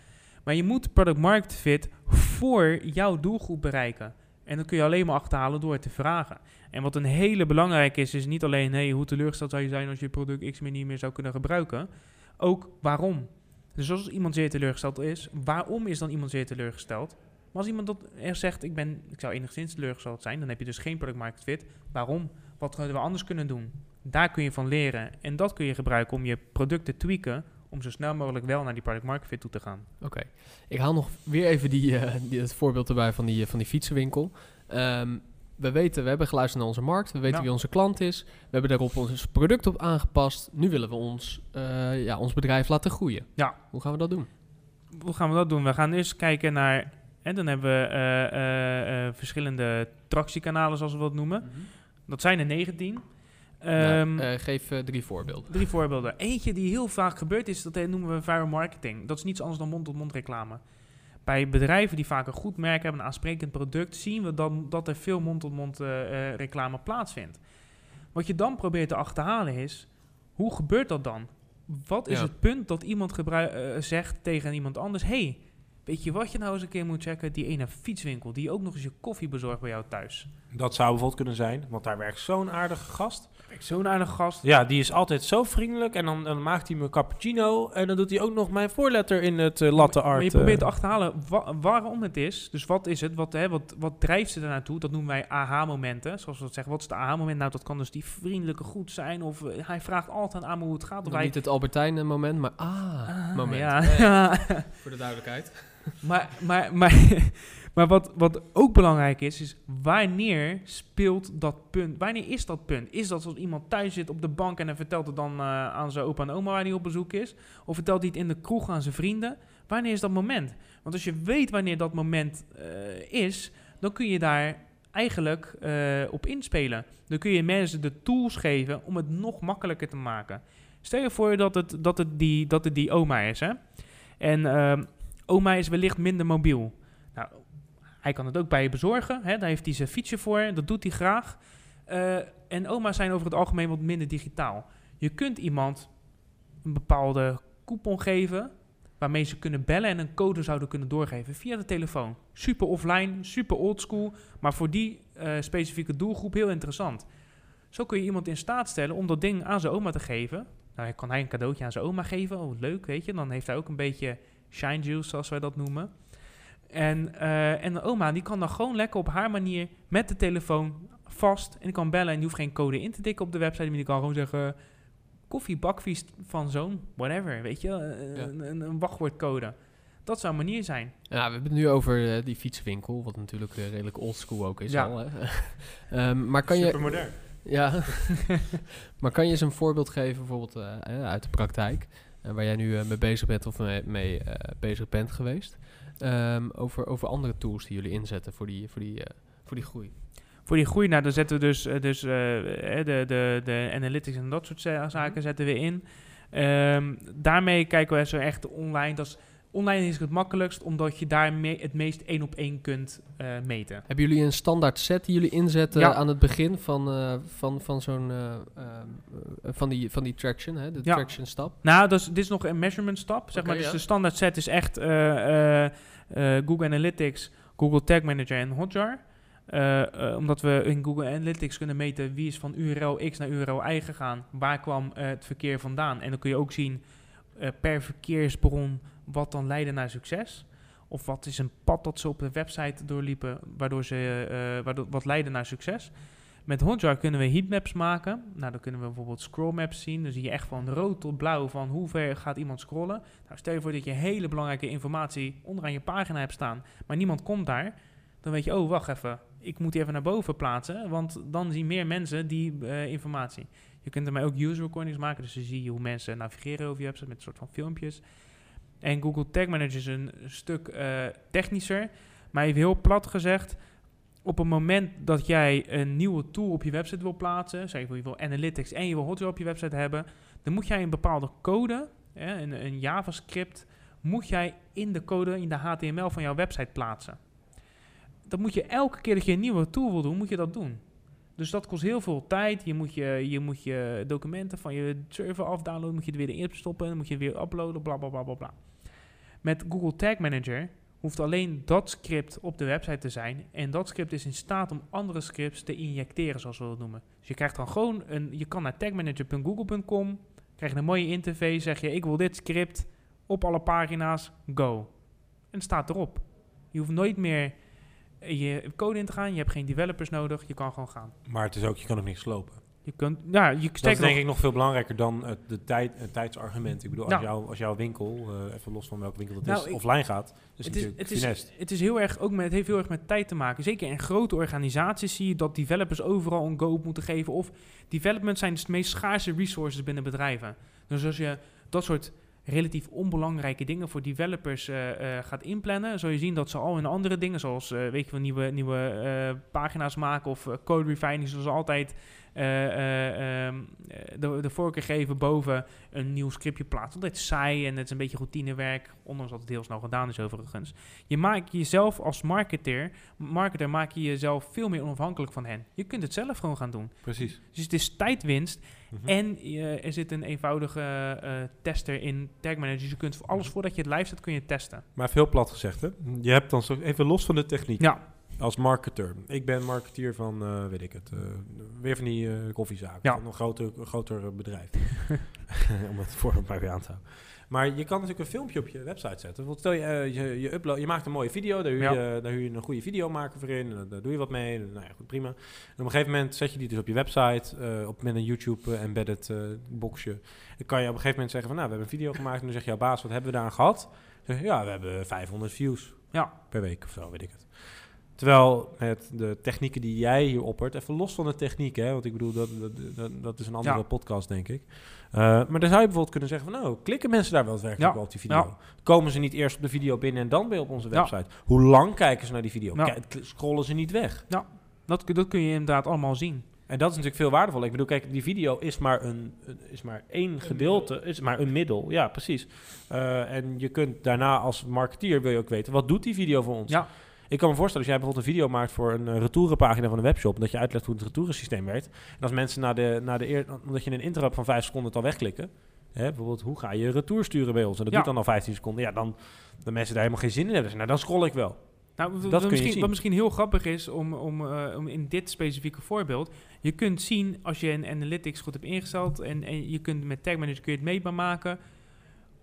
Maar je moet product market fit voor jouw doelgroep bereiken. En dat kun je alleen maar achterhalen door het te vragen. En wat een hele belangrijke is, is niet alleen hey, hoe teleurgesteld zou je zijn als je product X niet meer zou kunnen gebruiken. Ook waarom. Dus als iemand zeer teleurgesteld is, waarom is dan iemand zeer teleurgesteld? Maar als iemand dat er zegt, ik, ben, ik zou enigszins teleurgesteld zijn, dan heb je dus geen product market fit. Waarom? Wat we anders kunnen doen? Daar kun je van leren. En dat kun je gebruiken om je product te tweaken, om zo snel mogelijk wel naar die product market fit toe te gaan. Oké. Ik haal nog weer even die, eh, die, het voorbeeld erbij van die, eh, van die fietsenwinkel. Ehm, we weten, we hebben geluisterd naar onze markt. We weten wie onze klant is. We hebben daarop ons product op aangepast. Nu willen we ons, eh, ja, ons bedrijf laten groeien. Ja. Hoe gaan we dat doen? Hoe gaan we dat doen? We gaan eerst kijken naar, en dan hebben we eh, eh, eh, verschillende tractiekanalen, zoals we dat noemen. Dat zijn er 19. Ehm, Nou, eh, geef drie voorbeelden. Drie voorbeelden. Eentje die heel vaak gebeurt is, dat noemen we viral marketing. Dat is niets anders dan mond-tot-mond reclame. Bij bedrijven die vaak een goed merk hebben, een aansprekend product, zien we dan dat er veel mond-tot-mond reclame plaatsvindt. Wat je dan probeert te achterhalen is, hoe gebeurt dat dan? Wat is Ja. het punt dat iemand zegt tegen iemand anders, hey, weet je wat je nou eens een keer moet checken? Die ene fietswinkel, die ook nog eens je koffie bezorgt bij jou thuis. Dat zou bijvoorbeeld kunnen zijn, want daar werkt zo'n aardige gast. Zo'n aardige gast. Ja, die is altijd zo vriendelijk en dan, dan maakt hij me een cappuccino en dan doet hij ook nog mijn voorletter in het eh, latte art. Maar je probeert te eh. achterhalen wa- waarom het is. Dus wat is het? Wat, hè, wat, wat drijft ze er naartoe? Dat noemen wij aha-momenten. Zoals we dat zeggen. Wat is de aha-moment? Nou, dat kan dus die vriendelijke goed zijn. Of eh, hij vraagt altijd aan me hoe het gaat. Of hij, niet het Albertijn eh, moment, maar ah, Ah, Eh, ja. Voor de duidelijkheid. maar maar, maar, maar wat, wat ook belangrijk is, is wanneer speelt dat punt? Wanneer is dat punt? Is dat als iemand thuis zit op de bank en hij vertelt het dan eh, aan zijn opa en oma waar hij op bezoek is? Of vertelt hij het in de kroeg aan zijn vrienden? Wanneer is dat moment? Want als je weet wanneer dat moment eh, is, dan kun je daar eigenlijk eh, op inspelen. Dan kun je mensen de tools geven om het nog makkelijker te maken. Stel je voor dat het, dat het, die, dat het die oma is, hè? En ehm, oma is wellicht minder mobiel. Nou, hij kan het ook bij je bezorgen. Hè? Daar heeft hij zijn fietsje voor. Dat doet hij graag. Eh, en oma's zijn over het algemeen wat minder digitaal. Je kunt iemand een bepaalde coupon geven... waarmee ze kunnen bellen en een code zouden kunnen doorgeven via de telefoon. Super offline, super oldschool... maar voor die eh, specifieke doelgroep heel interessant. Zo kun je iemand in staat stellen om dat ding aan zijn oma te geven. Nou, kan hij een cadeautje aan zijn oma geven. Oh, leuk, weet je. Dan heeft hij ook een beetje shine juice, zoals wij dat noemen. En, eh, en de oma, die kan dan gewoon lekker op haar manier met de telefoon vast. En die kan bellen en die hoeft geen code in te tikken op de website. Maar die kan gewoon zeggen, koffie, bakvies van zo'n, whatever, weet je. Ja. Een, een, een wachtwoordcode. Dat zou een manier zijn. Ja, we hebben het nu over eh, die fietsenwinkel, wat natuurlijk eh, redelijk oldschool ook is Ja. al. Hè? Ehm, maar kan je... Supermodern. Ja, maar kan je eens een voorbeeld geven, bijvoorbeeld uit de praktijk, waar jij nu mee bezig bent of mee, mee, eh, bezig bent geweest, ehm, over, over andere tools die jullie inzetten voor die, voor die, eh, voor die groei? Voor die groei, nou, dan zetten we dus, eh, dus eh, de, de, de analytics en dat soort za- zaken zetten we in. Ehm, daarmee kijken we zo echt online. Dat is, online is het makkelijkst, omdat je daar me- het meest één op één kunt eh, meten. Hebben jullie een standaard set die jullie inzetten Ja. aan het begin van, eh, van, van zo'n eh, van, die, van die traction, hè? de Ja. traction stap? Nou, dus, dit is nog een measurement stap. Zeg maar. Dus ja. de standaard set is echt eh, eh, eh, Google Analytics, Google Tag Manager en Hotjar. Eh, eh, omdat we in Google Analytics kunnen meten wie is van URL X naar URL Y gegaan. Waar kwam het verkeer vandaan? En dan kun je ook zien eh, per verkeersbron wat dan leidde naar succes. Of wat is een pad dat ze op de website doorliepen, waardoor ze, eh, waardoor, wat leidde naar succes. Met Hotjar kunnen we heatmaps maken. Nou, dan kunnen we bijvoorbeeld scrollmaps zien. Dan zie je echt van rood tot blauw van hoe ver gaat iemand scrollen. Nou, stel je voor dat je hele belangrijke informatie onderaan je pagina hebt staan, maar niemand komt daar. Dan weet je, oh, wacht even. Ik moet die even naar boven plaatsen, want dan zien meer mensen die eh, informatie. Je kunt ermee ook user recordings maken, dus dan zie je hoe mensen navigeren over je website met een soort van filmpjes. En Google Tag Manager is een stuk eh, technischer, maar even heel plat gezegd, op het moment dat jij een nieuwe tool op je website wil plaatsen, zeg je wil analytics en je wil Hotjar op je website hebben, dan moet jij een bepaalde code, een, een JavaScript, moet jij in de code, in de HTML van jouw website plaatsen. dat moet je elke keer dat je een nieuwe tool wil doen, moet je dat doen. Dus dat kost heel veel tijd. Je moet je, je, moet je documenten van je server afdownloaden, moet je er weer in stoppen, dan moet je weer uploaden, bla bla bla bla bla. Met Google Tag Manager hoeft alleen dat script op de website te zijn. En dat script is in staat om andere scripts te injecteren, zoals we dat noemen. Dus je krijgt dan gewoon een. Je kan naar tagmanager.google.com, krijg je een mooie interface, zeg je: Ik wil dit script op alle pagina's, go. En staat erop. Je hoeft nooit meer je code in te gaan. Je hebt geen developers nodig. Je kan gewoon gaan. Maar het is ook, je kan ook niks slopen. Je kunt, ja, je Dat is denk nog, ik nog veel belangrijker dan het, de tijd, het tijdsargument. Ik bedoel, als, Nou. jou, als jouw winkel, eh, even los van welke winkel het Nou, is, ik- offline gaat, is het, is, het, is, het is heel erg ook met, het heeft heel erg met tijd te maken. Zeker in grote organisaties zie je dat developers overal een go moeten geven. Of development zijn dus de meest schaarse resources binnen bedrijven. Dus als je dat soort relatief onbelangrijke dingen voor developers eh, eh, gaat inplannen, zul je zien dat ze al in andere dingen, zoals weet je nieuwe, nieuwe pagina's maken of code refining, zoals altijd eh, eh, ehm, eh, de, de voorkeur geven boven een nieuw scriptje plaatsen. Want het is saai en het is een beetje routinewerk, ondanks dat het heel snel gedaan is overigens. Je maakt jezelf als marketeer, marketer maak je jezelf veel meer onafhankelijk van hen. Je kunt het zelf gewoon gaan doen. Precies. Dus het is tijdwinst Mhm. en er zit een eenvoudige tester in Tag Manager. Dus je kunt voor alles voordat je het live zet, kun je testen. Maar veel plat gezegd, hè? Je hebt dan zo even los van de techniek. Ja, Als marketer. Ik ben marketeer van, eh, weet ik het, eh, weer van die eh, koffiezaak. Ja. Van een groter, een groter bedrijf. Om het voorbeeld maar weer aan te houden. Maar je kan natuurlijk een filmpje op je website zetten. Stel je, je, je, upload, je maakt een mooie video, daar huur, Ja. je, daar huur je een goede videomaker voor in. En daar doe je wat mee. En, nou ja, goed, prima. En op een gegeven moment zet je die dus op je website, op, met een YouTube embedded boxje. Dan kan je op een gegeven moment zeggen van, nou, we hebben een video gemaakt. En dan zeg je, jouw baas, wat hebben we daar aan gehad? Dan zeg je, ja, we hebben 500 views ja. per week of zo, weet ik het. Terwijl met de technieken die jij hier oppert, even los van de techniek, hè, want ik bedoel, dat, dat, dat, dat is een andere Ja. podcast, denk ik. Eh, maar dan zou je bijvoorbeeld kunnen zeggen van, nou, klikken mensen daar wel daadwerkelijk Ja. wel op die video? Ja. Komen ze niet eerst op de video binnen en dan weer op onze Ja. website? Hoe lang kijken ze naar die video? Ja. Scrollen ze niet weg? Dat, kun- dat kun je inderdaad allemaal zien. En dat is natuurlijk veel waardevol. Ik bedoel, kijk, die video is maar, een, een- is maar één gedeelte, is maar een middel. Ja, precies. Eh, en je kunt daarna als marketeer wil je ook weten, wat doet die video voor ons? Ja. Ik kan me voorstellen, als jij bijvoorbeeld een video maakt voor een uh, retourenpagina van een webshop, dat je uitlegt hoe het retourensysteem werkt. En als mensen na de, na de eer, omdat je een intro hebt van 5 seconden het al wegklikken. Hè, bijvoorbeeld, hoe ga je retour sturen bij ons? En dat Ja. doet dan al 15 seconden. Ja, dan de mensen daar helemaal geen zin in hebben. Nou, dan scroll ik wel. Nou, Dat wat, kun je misschien, zien. wat misschien heel grappig is om, om, eh, om in dit specifieke voorbeeld. Je kunt zien als je een analytics goed hebt ingesteld en, en je kunt met Tag Manager kun je het meetbaar maken.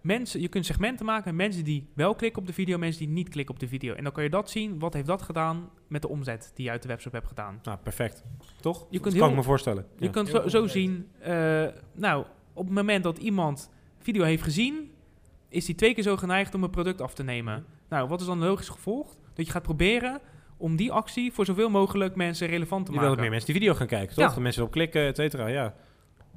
Mensen, je kunt segmenten maken, mensen die wel klikken op de video, mensen die niet klikken op de video. En dan kan je dat zien, wat heeft dat gedaan met de omzet die je uit de webshop hebt gedaan. Nou, perfect. Toch? Je kunt dat heel- kan ik me voorstellen. Je Ja. kunt zo, zien, eh, nou, op het moment dat iemand video heeft gezien, is hij twee keer zo geneigd om een product af te nemen. Nou, wat is dan logisch gevolg? Dat je gaat proberen om die actie voor zoveel mogelijk mensen relevant te Je wil dat maken. meer mensen die video gaan kijken, toch? Ja. Dat mensen erop klikken, et cetera. Ja.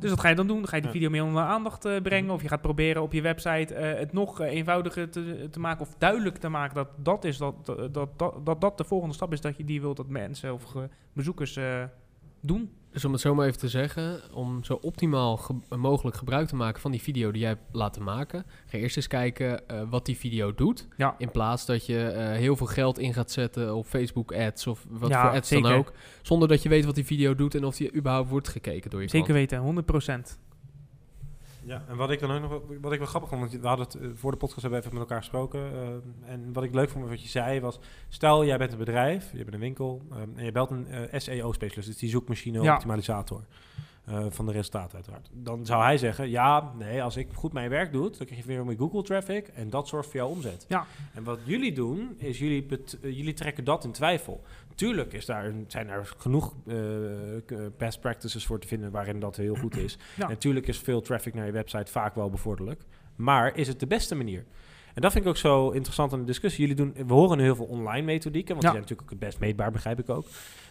Dus wat ga je dan doen? Dan ga je die video meer onder de aandacht eh, brengen. Of je gaat proberen op je website eh, het nog eh, eenvoudiger te, te maken. Of duidelijk te maken dat dat, is dat, dat, dat, dat dat de volgende stap is. Dat je die wilt dat mensen of bezoekers doen. Dus om het zo maar even te zeggen, om zo optimaal ge- mogelijk gebruik te maken van die video die jij hebt laten maken, ga eerst eens kijken eh, wat die video doet. Ja. In plaats dat je eh, heel veel geld in gaat zetten op Facebook ads of wat Ja, voor ads dan ook. Zonder dat je weet wat die video doet en of die überhaupt wordt gekeken door je Zeker klant. weten, 100%. Ja, en wat ik dan ook nog, wat ik wel grappig vond, want we hadden het eh, voor de podcast hebben we even met elkaar gesproken. eh, en wat ik leuk vond wat je zei was, stel jij bent een bedrijf, je hebt een winkel eh, en je belt een eh, SEO-specialist, dus die zoekmachine optimalisator eh, van de resultaten uiteraard. Dan zou hij zeggen, ja, nee, als ik goed mijn werk doe, dan krijg je weer meer Google traffic en dat zorgt voor jouw omzet. Ja. En wat jullie doen, is jullie, jullie trekken dat in twijfel. Tuurlijk is daar zijn er genoeg eh, best practices voor te vinden waarin dat heel goed is. Ja. Natuurlijk is veel traffic naar je website vaak wel bevorderlijk. Maar is het de beste manier? En dat vind ik ook zo interessant aan de discussie. Jullie doen, we horen nu heel veel online methodieken, want Ja. die zijn natuurlijk ook het best meetbaar, begrijp ik ook.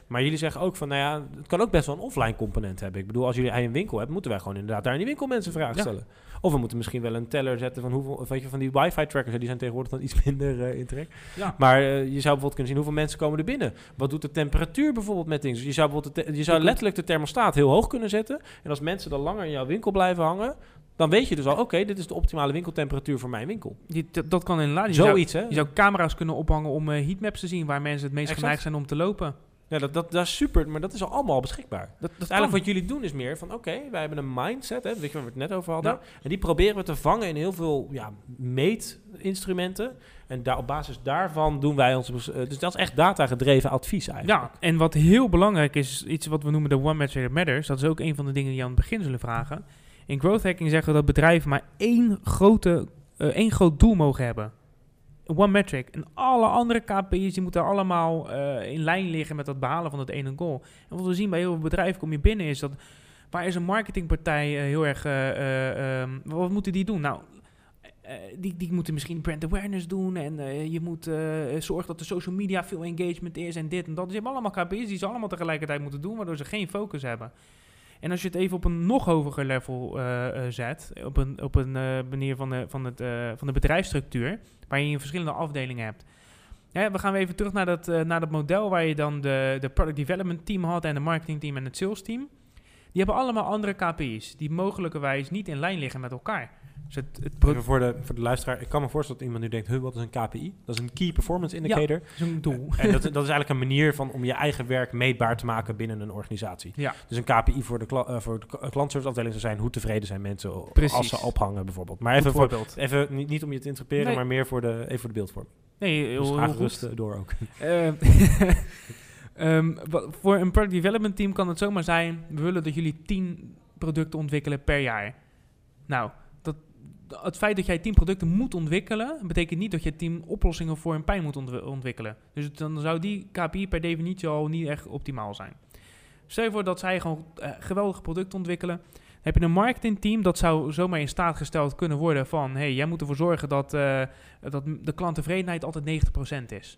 Maar jullie zeggen ook van, nou ja, het kan ook best wel een offline component hebben. Ik bedoel, als jullie een winkel hebben, moeten wij gewoon inderdaad daar in die winkel mensen vragen Ja. Of we moeten misschien wel een teller zetten van hoeveel, weet je, van die wifi trackers, hè, die zijn tegenwoordig dan iets minder eh in trek. Ja. Maar eh, je zou bijvoorbeeld kunnen zien hoeveel mensen komen er binnen. Wat doet de temperatuur bijvoorbeeld met dingen? Dus je zou, bijvoorbeeld je zou letterlijk de thermostaat heel hoog kunnen zetten. En als mensen dan langer in jouw winkel blijven hangen, dan weet je dus al, oké, dit is de optimale winkeltemperatuur voor mijn winkel. Die, dat, kan inderdaad. Je zou, Zoiets, hè? je zou camera's kunnen ophangen om eh, heatmaps te zien waar mensen het meest Exact. geneigd zijn om te lopen. Ja, dat, dat, dat is super, maar dat is al allemaal beschikbaar. Dat, dat eigenlijk kan. wat jullie doen is meer van, oké, wij hebben een mindset, hè, weet je waar we het net over hadden. Ja. En die proberen we te vangen in heel veel ja, meetinstrumenten. En daar, op basis daarvan doen wij bes- eh, dus dat is echt data-gedreven advies eigenlijk. Ja, en wat heel belangrijk is, iets wat we noemen de One Metric That Matters. Dat is ook een van de dingen die je aan het begin zullen vragen. In growth hacking zeggen we dat bedrijven maar één, grote, eh, één groot doel mogen hebben. One metric. En alle andere KPI's die moeten allemaal eh, in lijn liggen met het behalen van het ene goal. En wat we zien bij heel veel bedrijven, kom je binnen, is dat waar is een marketingpartij eh, heel erg. eh, eh, ehm, wat moeten die doen? Nou, die, die moeten misschien brand awareness doen. En je moet zorgen dat de social media veel engagement is en dit en dat. Dus je allemaal KPI's die ze allemaal tegelijkertijd moeten doen, waardoor ze geen focus hebben. En als je het even op een nog hoger level eh, eh, zet, op een, op een eh, manier van de, van, het, van de bedrijfsstructuur, waar je verschillende afdelingen hebt. We gaan even terug naar dat, naar dat model waar je dan de, de product development team had en de marketing team en het sales team. Die hebben allemaal andere KPI's, die mogelijkerwijs niet in lijn liggen met elkaar. Dus het, het pro- voor de, voor de luisteraar, ik kan me voorstellen dat iemand nu denkt, huh, wat is een KPI? Dat is een Key Performance Indicator. is een doel. En dat, dat is eigenlijk een manier van om je eigen werk meetbaar te maken binnen een organisatie. Ja. Dus een KPI voor de, kla- eh, voor de klantserviceafdeling zou zijn hoe tevreden zijn mensen Precies. als ze ophangen bijvoorbeeld. Maar even, voor, voorbeeld. even niet, niet om je te interpreteren, Nee. maar meer voor de, even voor de beeldvorm. Nee, heel, Dus heel goed. rusten door ook. Eh, ehm, voor een product development team kan het zomaar zijn: we willen dat jullie 10 producten ontwikkelen per jaar. Nou, dat, het feit dat jij 10 producten moet ontwikkelen, betekent niet dat je 10 oplossingen voor een pijn moet ontwi- ontwikkelen. Dus dan zou die KPI per definitie al niet echt optimaal zijn. Stel je voor dat zij gewoon eh, geweldige producten ontwikkelen. Dan heb je een marketingteam dat zou zomaar in staat gesteld kunnen worden van... hey, jij moet ervoor zorgen dat, eh, dat de klanttevredenheid altijd 90% is.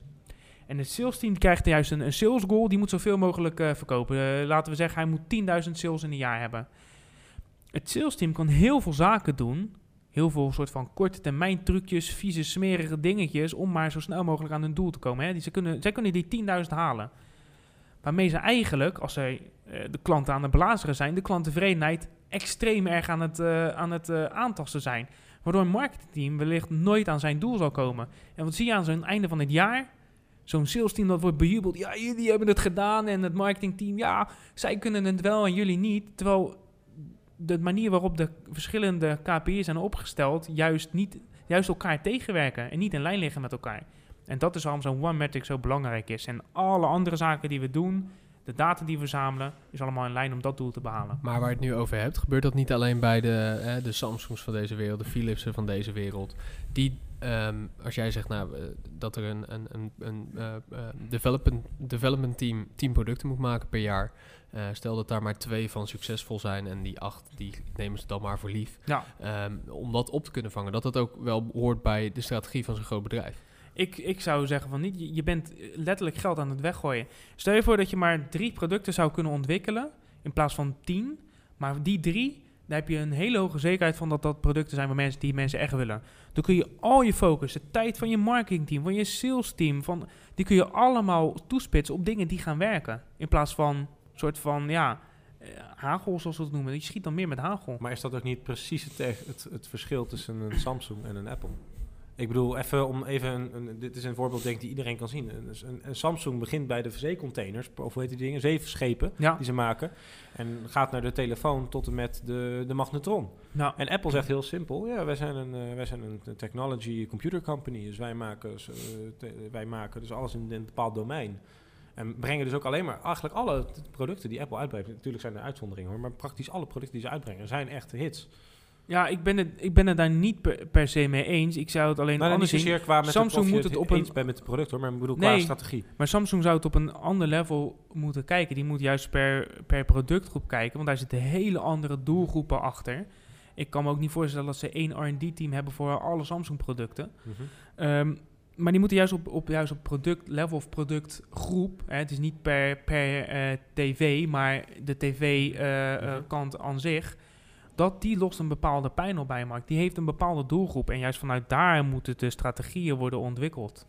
En het sales team krijgt juist een, een sales goal, die moet zoveel mogelijk eh, verkopen. Laten we zeggen, hij moet 10.000 sales in een jaar hebben. Het sales team kan heel veel zaken doen, heel veel soort van korte termijn trucjes, vieze, smerige dingetjes, om maar zo snel mogelijk aan hun doel te komen. Hè. Die, ze kunnen, zij kunnen die 10.000 halen. Waarmee ze eigenlijk, als zij eh, de klanten aan het belazeren zijn, de klanttevredenheid extreem erg aan het, eh, aan het eh, aantasten zijn. Waardoor een marketingteam wellicht nooit aan zijn doel zal komen. En wat zie je aan zo'n einde van het jaar? Zo'n sales team dat wordt bejubeld. Ja, jullie hebben het gedaan. En het marketingteam, ja, zij kunnen het wel en jullie niet. Terwijl de manier waarop de verschillende KPI's zijn opgesteld, juist, niet, juist elkaar tegenwerken. En niet in lijn liggen met elkaar. En dat is waarom zo'n One Metric zo belangrijk is. En alle andere zaken die we doen, de data die we verzamelen, is allemaal in lijn om dat doel te behalen. Maar waar je het nu over hebt, gebeurt dat niet alleen bij de, eh, de Samsungs van deze wereld, de Philipsen van deze wereld. Die, ehm, als jij zegt nou, eh, dat er een, een, een, een eh, eh, development, development team 10 producten moet maken per jaar. Eh, stel dat daar maar twee van succesvol zijn en die acht, die nemen ze dan maar voor lief. Ja. Ehm, om dat op te kunnen vangen, dat dat ook wel hoort bij de strategie van zo'n groot bedrijf. Ik, ik zou zeggen van niet, je, bent letterlijk geld aan het weggooien. Stel je voor dat je maar drie producten zou kunnen ontwikkelen in plaats van tien. Maar die drie, daar heb je een hele hoge zekerheid van dat dat producten zijn waar mensen, die mensen echt willen. Dan kun je al je focus, de tijd van je marketingteam, van je sales team, van, die kun je allemaal toespitsen op dingen die gaan werken. In plaats van soort van, ja, eh, hagel zoals we het noemen. Je schiet dan meer met hagel. Maar is dat ook niet precies het, het, het verschil tussen een Samsung en een Apple? Ik bedoel, even om even een, een- dit is een voorbeeld denk ik die iedereen kan zien. Een, een, een Samsung begint bij de zeecontainers, of hoe heet die dingen, zeeschepen Ja, die ze maken. En gaat naar de telefoon tot en met de, de magnetron. nou, En Apple zegt heel simpel, ja, wij zijn een, eh, wij zijn een technology computer company. Dus wij maken, te- wij maken dus alles in, in een bepaald domein. En brengen dus ook alleen maar, eigenlijk alle producten die Apple uitbrengt, natuurlijk zijn er uitzonderingen hoor, maar praktisch alle producten die ze uitbrengen zijn echt hits. ja ik, ben het, ik ben het daar niet per, per se mee eens. Ik zou het alleen Nou, anders zien. qua met Samsung moet het op een- eens bent met het product hoor, maar ik bedoel qua strategie. Maar Samsung zou het op een ander level moeten kijken. Die moet juist per, per productgroep kijken, want daar zitten hele andere doelgroepen achter. Ik kan me ook niet voorstellen dat ze één R&D-team hebben voor alle Samsung-producten. Mhm. Ehm, maar die moeten juist op, op, juist op product-level of productgroep. Hè, het is niet per, per eh, tv, maar de tv-kant Mhm. aan zich. Dat die lost een bepaalde pijn op bij markt. Die heeft een bepaalde doelgroep. En juist vanuit daar moeten de strategieën worden ontwikkeld.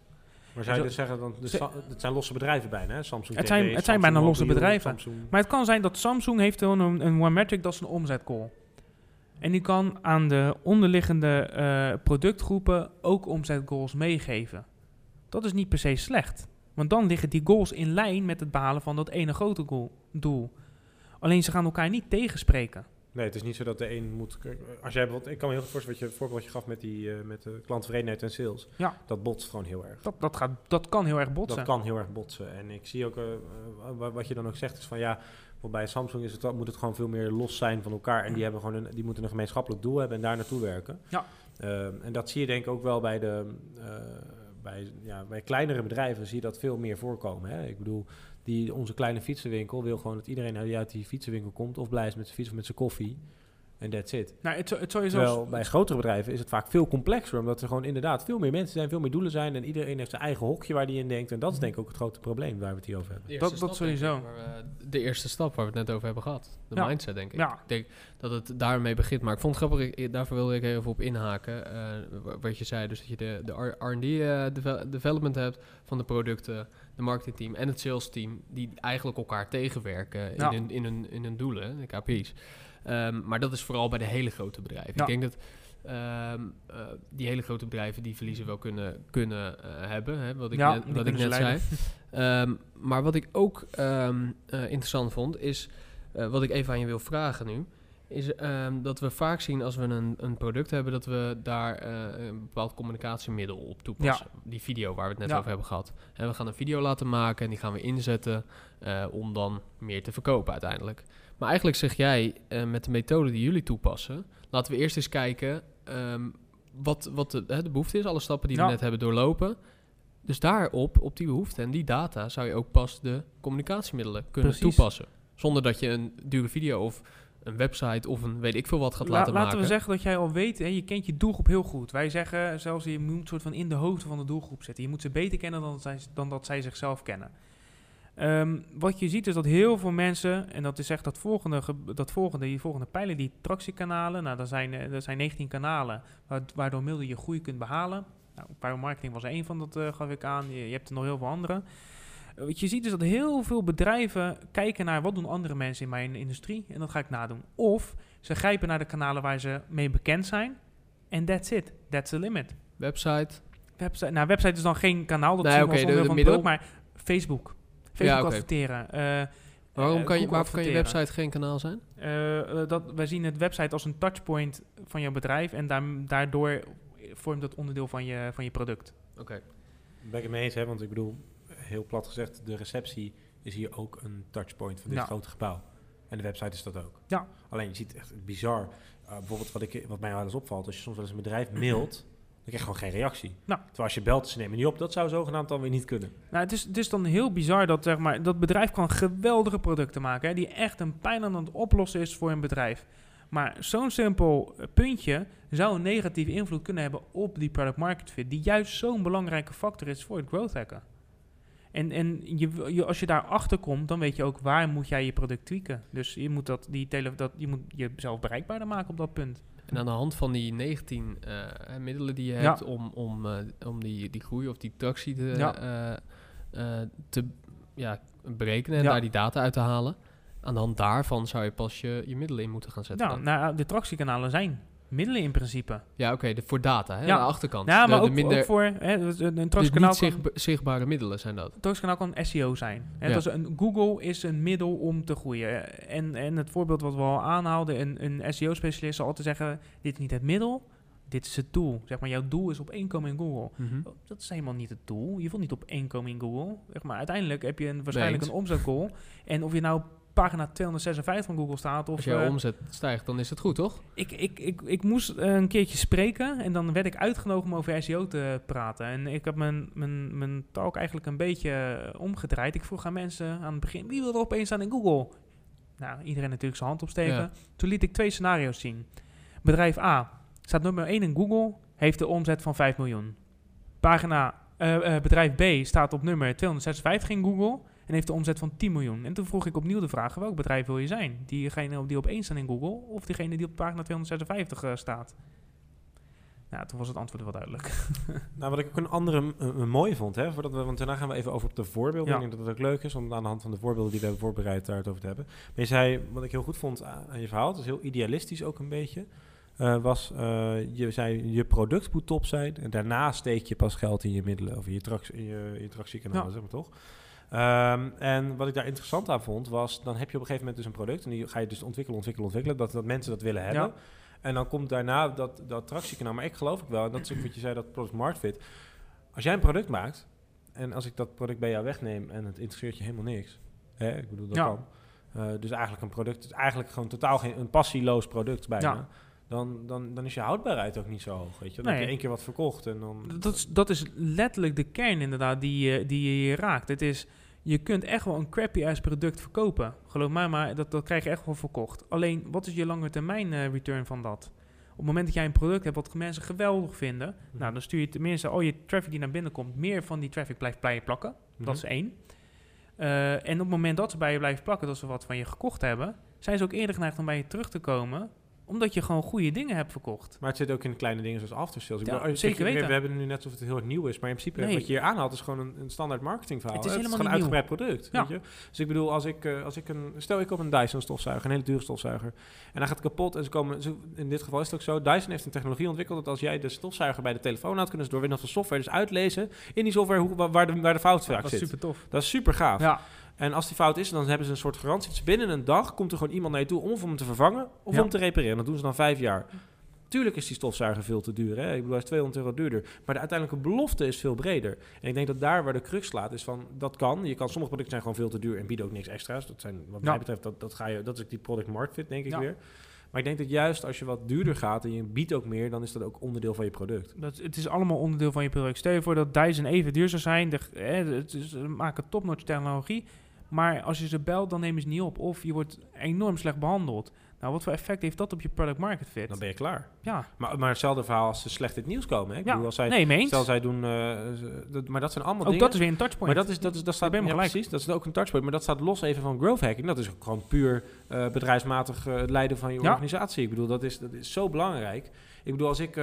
Maar zou je dus zeggen, dan, dus het zijn losse bedrijven bijna, hè? Samsung Het TV, zijn- het zijn bijna losse bedrijven. Maar het kan zijn dat Samsung heeft een, een One dat is een omzetcall. En die kan aan de onderliggende eh, productgroepen ook omzetgoals meegeven. Dat is niet per se slecht. Want dan liggen die goals in lijn met het behalen van dat ene grote goal, doel. Alleen ze gaan elkaar niet tegenspreken. Nee, het is niet zo dat de een moet... Als jij bijvoorbeeld, ik kan me heel goed voorstellen wat je voorbeeld wat je gaf met, die, eh, met de klanttevredenheid en sales. Ja. Dat botst gewoon heel erg. Dat, dat, gaat, dat kan heel erg botsen. Dat kan heel erg botsen. En ik zie ook, eh, wa- wat je dan ook zegt, is van ja, want bij Samsung is het, moet het gewoon veel meer los zijn van elkaar. En die, hebben gewoon een, die moeten een gemeenschappelijk doel hebben en daar naartoe werken. Ja. Ehm, en dat zie je denk ik ook wel bij de eh, bij, ja, bij kleinere bedrijven zie je dat veel meer voorkomen. Hè? Ik bedoel, die, onze kleine fietsenwinkel wil gewoon dat iedereen die uit die fietsenwinkel komt of blij is met zijn fiets of met zijn koffie. En that's it. Nou, het, het sowieso... Terwijl bij grotere bedrijven is het vaak veel complexer, omdat er gewoon inderdaad veel meer mensen zijn, veel meer doelen zijn en iedereen heeft zijn eigen hokje waar die in denkt. En dat is denk ik ook het grote probleem waar we het hier over hebben. Dat- dat sowieso. ik, waar we- de eerste stap waar we het net over hebben gehad. De Ja. mindset, denk ik. Ja. Ik denk dat het daarmee begint. Maar ik vond het grappig, daarvoor wilde ik even op inhaken. eh, wa- wat je zei, dus dat je de, de R&D eh, deve- development hebt van de producten, de marketingteam en het sales team, die eigenlijk elkaar tegenwerken Ja. in, hun, in, hun, in hun doelen, de KPI's. Ehm, maar dat is vooral bij de hele grote bedrijven. Ja. Ik denk dat ehm, eh, die hele grote bedrijven die verliezen wel kunnen, kunnen eh, hebben. Hè, wat ik Ja, net, wat ik net ze zei. Ehm, maar wat ik ook eh, interessant vond, is wat ik even aan je wil vragen nu. Is dat we vaak zien als we een, een product hebben, dat we daar een bepaald communicatiemiddel op toepassen. Die video waar we het net over hebben gehad. En we gaan een video laten maken en die gaan we inzetten om dan meer te verkopen uiteindelijk. Maar eigenlijk zeg jij eh, met de methode die jullie toepassen, laten we eerst eens kijken ehm, wat, wat de, hè, de behoefte is, alle stappen die Ja. we net hebben doorlopen. Dus daarop, op die behoefte en die data, zou je ook pas de communicatiemiddelen kunnen Precies. toepassen. Zonder dat je een dure video of een website of een weet ik veel wat gaat La- laten laten maken. we zeggen dat jij al weet, hè, je kent je doelgroep heel goed. Wij zeggen zelfs, je moet soort van in de hoofden van de doelgroep zitten. Je moet ze beter kennen dan, dat zij, dan dat zij zichzelf kennen. Ehm, wat je ziet is dat heel veel mensen, en dat is echt dat volgende, ge- dat volgende, die volgende pijlen, die tractiekanalen. Nou, dat zijn, eh, dat zijn 19 kanalen, wa- waardoor middel je groei kunt behalen. Nou, Pyro Marketing was er één van, dat eh, gaf ik aan. Je, je hebt er nog heel veel andere. Eh, Wat je ziet is dat heel veel bedrijven kijken naar wat doen andere mensen in mijn industrie en dat ga ik nadoen. Of ze grijpen naar de kanalen waar ze mee bekend zijn. En that's it. That's the limit. Website. Website, nou, website is dan geen kanaal. Dat Nee, is wel de- middel- product, maar Facebook. Facebook adverteren. eh, Waarom eh, kan je, waarvoor kan je website geen kanaal zijn? Eh, eh, dat, wij zien het website als een touchpoint van jouw bedrijf. En daar, daardoor vormt dat onderdeel van je, van je product. Oké. Daar ben ik het mee eens, hè? want ik bedoel, heel plat gezegd, de receptie is hier ook een touchpoint van dit Ja. grote gebouw. En de website is dat ook. Ja. Alleen je ziet echt bizar. Uh, bijvoorbeeld wat, ik, wat mij wel eens opvalt, als je soms wel eens een bedrijf mailt, dan krijg je gewoon geen reactie. Nou. Terwijl als je belt, ze nemen niet op. Dat zou zogenaamd dan weer niet kunnen. Nou, het is, het is dan heel bizar dat zeg maar, dat bedrijf kan geweldige producten maken. Hè, die echt een pijn aan het oplossen is voor een bedrijf. Maar zo'n simpel puntje zou een negatieve invloed kunnen hebben op die product market fit. Die juist zo'n belangrijke factor is voor het growth hacken. En, en je, je, als je daar achter komt, dan weet je ook waar moet jij je product tweaken. Dus je moet, dat, die tele, dat, je moet jezelf bereikbaarder maken op dat punt. En aan de hand van die 19 eh, middelen die je Ja. hebt om, om, eh, om die, die groei of die tractie te, Ja. eh, te ja, berekenen en Ja. daar die data uit te halen. Aan de hand daarvan zou je pas je, je middelen in moeten gaan zetten. Dan. nou, de tractiekanalen zijn middelen in principe. ja, oké, de- voor data, hè, Ja. aan de achterkant. Ja, De- maar de ook, minder, ook voor hè, een, dus niet kan- zichtbare middelen zijn dat. Toastkanaal kan SEO zijn. Hè, Ja. dat is een, Google is een middel om te groeien. En, en het voorbeeld wat we al aanhaalden, een, een SEO-specialist zal altijd zeggen, dit is niet het middel, dit is het doel. Zeg maar, jouw doel is op één komen in Google. Mhm. Oh, Dat is helemaal niet het doel. Je wil niet op één komen in Google. Zeg maar, uiteindelijk heb je een, waarschijnlijk een omzetgoal. En of je nou pagina 256 van Google staat of... Als jouw eh, omzet stijgt, dan is het goed, toch? ik, ik, ik, ik moest een keertje spreken en dan werd ik uitgenodigd om over SEO te praten. En ik heb mijn, mijn, mijn talk eigenlijk een beetje eh, omgedraaid. Ik vroeg aan mensen aan het begin, wie wil er opeens staan in Google? Nou, iedereen natuurlijk zijn hand opsteken. Ja. Toen liet ik twee scenario's zien. Bedrijf A staat nummer 1 in Google, heeft de omzet van 5 miljoen. Pagina, eh, eh, bedrijf B staat op nummer 256 in Google en heeft de omzet van 10 miljoen. En toen vroeg ik opnieuw de vraag, welk bedrijf wil je zijn? Diegene die op 1 staat in Google of diegene die op pagina 256 eh, staat? Nou, toen was het antwoord wel duidelijk. Nou, wat ik ook een andere een mooie vond, hè, voordat we, want daarna gaan we even over op de voorbeelden. Ja. Ik denk dat het ook leuk is om aan de hand van de voorbeelden die we hebben voorbereid daar het over te hebben. Maar je zei, wat ik heel goed vond aan, aan je verhaal, het is heel idealistisch ook een beetje. Eh, was, eh, je zei je product moet top zijn. En daarna steek je pas geld in je middelen of in je, trax, in je, in je tractiekanaal, Ja. zeg maar toch? Ehm, en wat ik daar interessant aan vond, was dan heb je op een gegeven moment dus een product en die ga je dus ontwikkelen, ontwikkelen, ontwikkelen, dat, dat mensen dat willen hebben. Ja. En dan komt daarna dat, dat tractiekanaal. Maar ik geloof ook wel, en dat is ook wat je zei, dat product market fit. Als jij een product maakt en als ik dat product bij jou wegneem en het interesseert je helemaal niks. Hè, ik bedoel, dat Ja. kan. Eh, dus eigenlijk een product, het is eigenlijk gewoon totaal geen, een passieloos product bijna. Ja. Dan, dan, dan is je houdbaarheid ook niet zo hoog, weet je. Dan Nee. heb je één keer wat verkocht en dan... Dat is, dat is letterlijk de kern inderdaad die, je- die je raakt. Het is, je kunt echt wel een crappy-ass product verkopen. Geloof mij maar, dat, dat krijg je echt wel verkocht. Alleen, wat is je lange termijn eh, return van dat? Op het moment dat jij een product hebt wat mensen geweldig vinden... Mhm. Nou, dan stuur je tenminste al je traffic die naar binnen komt... meer van die traffic blijft bij je plakken. Dat is Mhm. één. Eh, en op het moment dat ze bij je blijven plakken... dat ze wat van je gekocht hebben... zijn ze ook eerder geneigd om bij je terug te komen... omdat je gewoon goede dingen hebt verkocht. Maar het zit ook in kleine dingen zoals aftersales. Ik Ja, bedoel, zeker weten. We hebben het nu net alsof het heel erg nieuw is. Maar in principe, Nee. wat je hier aanhaalt, is gewoon een, een standaard marketingverhaal. Het is helemaal gewoon een niet uitgebreid product. Ja. Weet je? Dus ik bedoel, als ik, eh, als ik een... Stel, ik koop een Dyson stofzuiger, een hele dure stofzuiger. En dan gaat het kapot en ze komen... Ze, in dit geval is het ook zo. Dyson heeft een technologie ontwikkeld dat als jij de stofzuiger bij de telefoon had, kunnen ze door middel van software dus uitlezen in die software hoe, waar, de, waar de fout vaak dat is zit. super tof. Dat is super gaaf. Ja, En als die fout is, dan hebben ze een soort garantie. Dus binnen een dag komt er gewoon iemand naar je toe om hem te vervangen of Ja. om te repareren. Dat doen ze dan vijf jaar. Tuurlijk is die stofzuiger veel te duur. Hè? Ik bedoel, hij is 200 euro duurder. Maar de uiteindelijke belofte is veel breder. En ik denk dat daar waar de crux slaat is van, dat kan. Je kan sommige producten zijn gewoon veel te duur en bieden ook niks extra's. Dat zijn, wat mij Ja. betreft, dat, dat, ga je, dat is die product market fit, denk ik Ja. weer. Maar ik denk dat juist als je wat duurder gaat en je biedt ook meer, dan is dat ook onderdeel van je product. Dat, het is allemaal onderdeel van je product. Stel je voor dat Dyson even duur zou zijn. De, hè, het is, ze maken topnotch technologie. Maar als je ze belt, dan nemen ze niet op. Of je wordt enorm slecht behandeld. Nou, wat voor effect heeft dat op je product market fit? Dan ben je klaar. ja, Maar, maar hetzelfde verhaal als ze slecht in het nieuws komen. Hè? Ik ja. bedoel, als zij, nee, mee eens. stel zij doen... eh, dat, maar dat zijn allemaal Ook dingen... dat is weer een touchpoint. Maar dat, is, dat, is, dat staat ben ja, gelijk. precies. Dat is ook een touchpoint. Maar dat staat los even van growth hacking. Dat is gewoon puur eh, bedrijfsmatig eh, het leiden van je Ja. organisatie. Ik bedoel, dat is, dat is zo belangrijk. Ik bedoel, als ik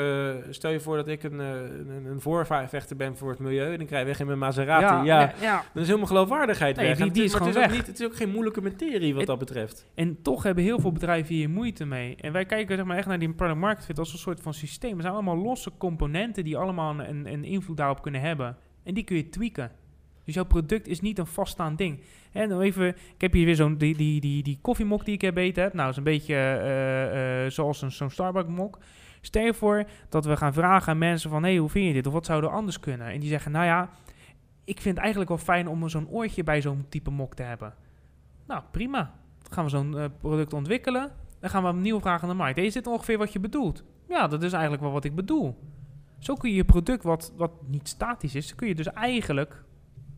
stel je voor dat ik een, een, een voorvechter ben voor het milieu en ik rij weg in mijn Maserati. Ja, ja, dan is helemaal geloofwaardigheid Nee, weg. die- die het is maar het gewoon ook weg. niet, het is ook geen moeilijke materie wat Het- dat betreft. En toch hebben heel veel bedrijven hier moeite mee. En wij kijken zeg maar, echt naar die product market fit als een soort van systeem. Er zijn allemaal losse componenten die allemaal een, een, invloed daarop kunnen hebben. En die kun je tweaken. Dus jouw product is niet een vaststaand ding. En dan even, ik heb hier weer zo'n die, die, die, die koffiemok die ik heb eten heb. Nou, is een beetje eh, eh, zoals een, zo'n Starbucks mok. Stel je voor dat we gaan vragen aan mensen van... hé, hey, hoe vind je dit? Of wat zou er anders kunnen? En die zeggen, nou ja, ik vind het eigenlijk wel fijn om zo'n oortje bij zo'n type mok te hebben. Nou, prima. Gaan we zo'n eh, product ontwikkelen. Dan gaan we opnieuw vragen aan de markt. Hey, is dit ongeveer wat je bedoelt? Ja, dat is eigenlijk wel wat ik bedoel. Zo kun je je product, wat, wat niet statisch is, kun je dus eigenlijk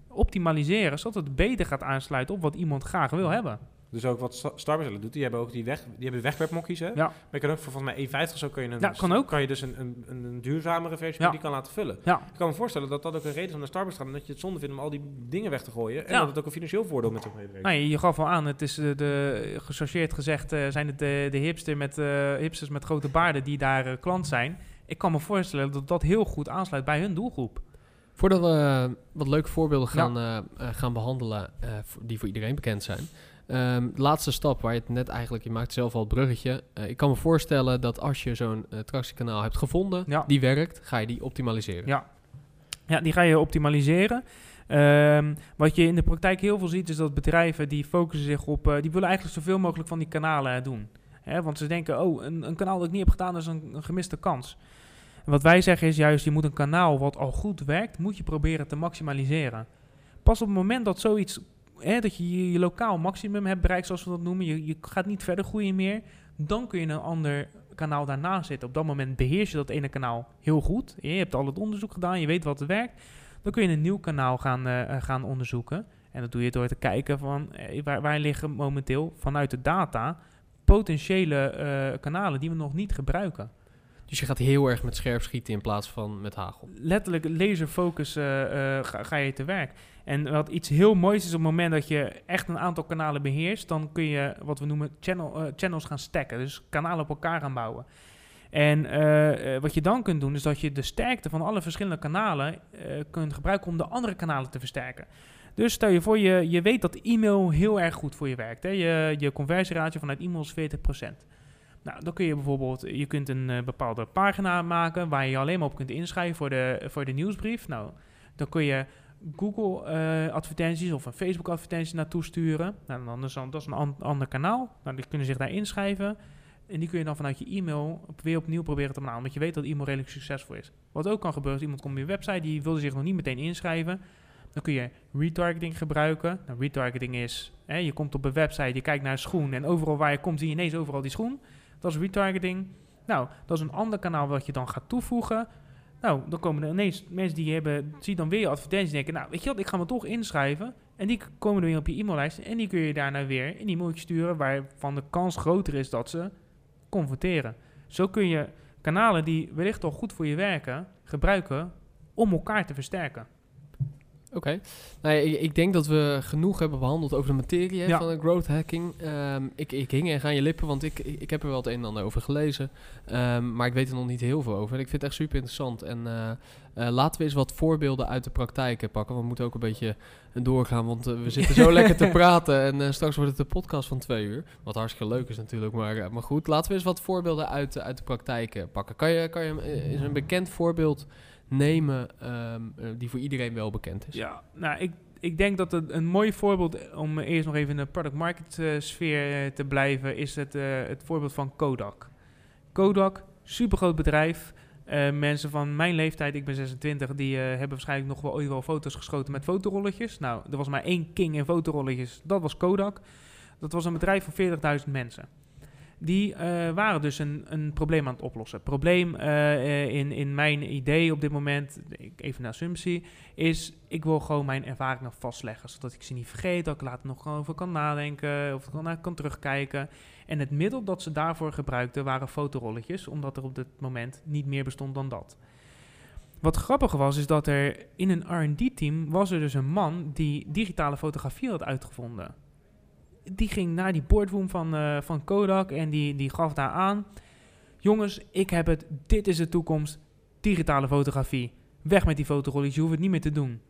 optimaliseren, zodat het beter gaat aansluiten op wat iemand graag wil hebben. Dus ook wat Sta- Starbucks doet, die hebben ook die, weg, die hebben wegwerpmokjes. Hè? Ja. Maar je kan ook voor volgens mij 1,50 of zo kan je, een, Ja, kan ook. kan je dus een, een, een, duurzamere versie Ja. die kan laten vullen. Ja, Ik kan me voorstellen dat dat ook een reden is om naar Starbucks te gaan. Omdat je het zonde vindt om al die dingen weg te gooien. En Ja. dat het ook een financieel voordeel met zich meebrengt. nou, je, gaf al aan, het is eh, de, gechargeerd gezegd, eh, zijn het de, de hipster met, eh, hipsters met grote baarden die daar klant zijn. Ik kan me voorstellen dat dat heel goed aansluit bij hun doelgroep. Voordat we eh, wat leuke voorbeelden gaan, gaan behandelen, eh, die voor iedereen bekend zijn. Ehm, laatste stap waar je het net eigenlijk, je maakt zelf al het bruggetje. Eh, ik kan me voorstellen dat als je zo'n eh, tractiekanaal hebt gevonden, Ja. die werkt, ga je die optimaliseren. Ja. Ja, die ga je optimaliseren. Ehm, wat je in de praktijk heel veel ziet, is dat bedrijven die focussen zich op, eh, die willen eigenlijk zoveel mogelijk van die kanalen doen. Hè, want ze denken, oh, een, een kanaal dat ik niet heb gedaan, is een, een gemiste kans. En wat wij zeggen is juist, je moet een kanaal wat al goed werkt, moet je proberen te maximaliseren. Pas op het moment dat zoiets, hè, dat je, je lokaal maximum hebt bereikt, zoals we dat noemen, je, je gaat niet verder groeien meer, dan kun je een ander kanaal daarna zetten. Op dat moment beheers je dat ene kanaal heel goed. Je hebt al het onderzoek gedaan, je weet wat er werkt. Dan kun je een nieuw kanaal gaan, eh, eh, gaan onderzoeken. En dat doe je door te kijken van eh, waar, waar liggen momenteel vanuit de data potentiële kanalen die we nog niet gebruiken. Dus je gaat heel erg met scherp schieten in plaats van met hagel. Letterlijk laserfocus eh, ga, ga je te werk. En wat iets heel moois is op het moment dat je echt een aantal kanalen beheerst, dan kun je wat we noemen channel, eh, channels gaan stacken. Dus kanalen op elkaar gaan bouwen. En eh, eh, wat je dan kunt doen, is dat je de sterkte van alle verschillende kanalen kunt gebruiken om de andere kanalen te versterken. Dus stel je voor, je, je weet dat e-mail heel erg goed voor je werkt. Hè? Je, je conversieratio vanuit e-mail is 40%. Nou, dan kun je bijvoorbeeld, je kunt een bepaalde pagina maken waar je je alleen maar op kunt inschrijven voor de, voor de nieuwsbrief. Nou, dan kun je Google eh, advertenties of een Facebook advertentie naartoe sturen. Nou, dat is een an- ander kanaal. Nou, die kunnen zich daar inschrijven. En die kun je dan vanuit je e-mail weer opnieuw proberen te benaderen. Want je weet dat e-mail redelijk succesvol is. Wat ook kan gebeuren, iemand komt op je website, die wilde zich nog niet meteen inschrijven. Dan kun je retargeting gebruiken. Nou, retargeting is, hè, je komt op een website, je kijkt naar een schoen en overal waar je komt zie je ineens overal die schoen. Dat is retargeting. Nou, dat is een ander kanaal wat je dan gaat toevoegen. Nou, dan komen er ineens mensen die hebben, zie dan weer je advertentie en denken, nou, weet je wat, ik ga me toch inschrijven. En die komen er weer op je e-maillijst en die kun je daarna weer een e-mailtje sturen waarvan de kans groter is dat ze converteren. Zo kun je kanalen die wellicht al goed voor je werken, gebruiken om elkaar te versterken. Oké. Nou, ja, ik, ik denk dat we genoeg hebben behandeld over de materie Ja. van de growth hacking. Ehm, ik, ik hing echt aan je lippen, want ik, ik, heb er wel het een en ander over gelezen. Ehm, maar ik weet er nog niet heel veel over. En ik vind het echt super interessant. En eh, eh, laten we eens wat voorbeelden uit de praktijk eh, pakken. We moeten ook een beetje doorgaan, want eh, we zitten zo lekker te praten. En straks wordt het een podcast van twee uur. Wat hartstikke leuk is natuurlijk. Maar, maar goed, laten we eens wat voorbeelden uit, uit de praktijk pakken. Kan je, kan je eens een bekend voorbeeld nemen ehm, eh, die voor iedereen wel bekend is? Ja, nou, ik, ik denk dat het een mooi voorbeeld, om eerst nog even in de product market eh, sfeer eh, te blijven, is het, eh, het voorbeeld van Kodak. Kodak, supergroot bedrijf. Eh, mensen van mijn leeftijd, ik ben 26, die eh, hebben waarschijnlijk nog wel ooit wel foto's geschoten met fotorolletjes. Nou, er was maar één king in fotorolletjes, dat was Kodak. Dat was een bedrijf van 40.000 mensen. Die eh, waren dus een, een probleem aan het oplossen. Probleem eh, eh, in, in mijn idee op dit moment, ik- even een assumptie, is ik wil gewoon mijn ervaringen vastleggen. Zodat ik ze niet vergeet, dat ik later nog over kan nadenken of kan, naar kan terugkijken. En het middel dat ze daarvoor gebruikten waren fotorolletjes, omdat er op dit moment niet meer bestond dan dat. Wat grappig was, is dat er in een R&D-team was er dus een man die digitale fotografie had uitgevonden. Die ging naar die boardroom van, eh, van Kodak en die, die gaf daar aan... Jongens, ik heb het, dit is de toekomst, digitale fotografie. Weg met die fotorolletjes, je hoeft het niet meer te doen.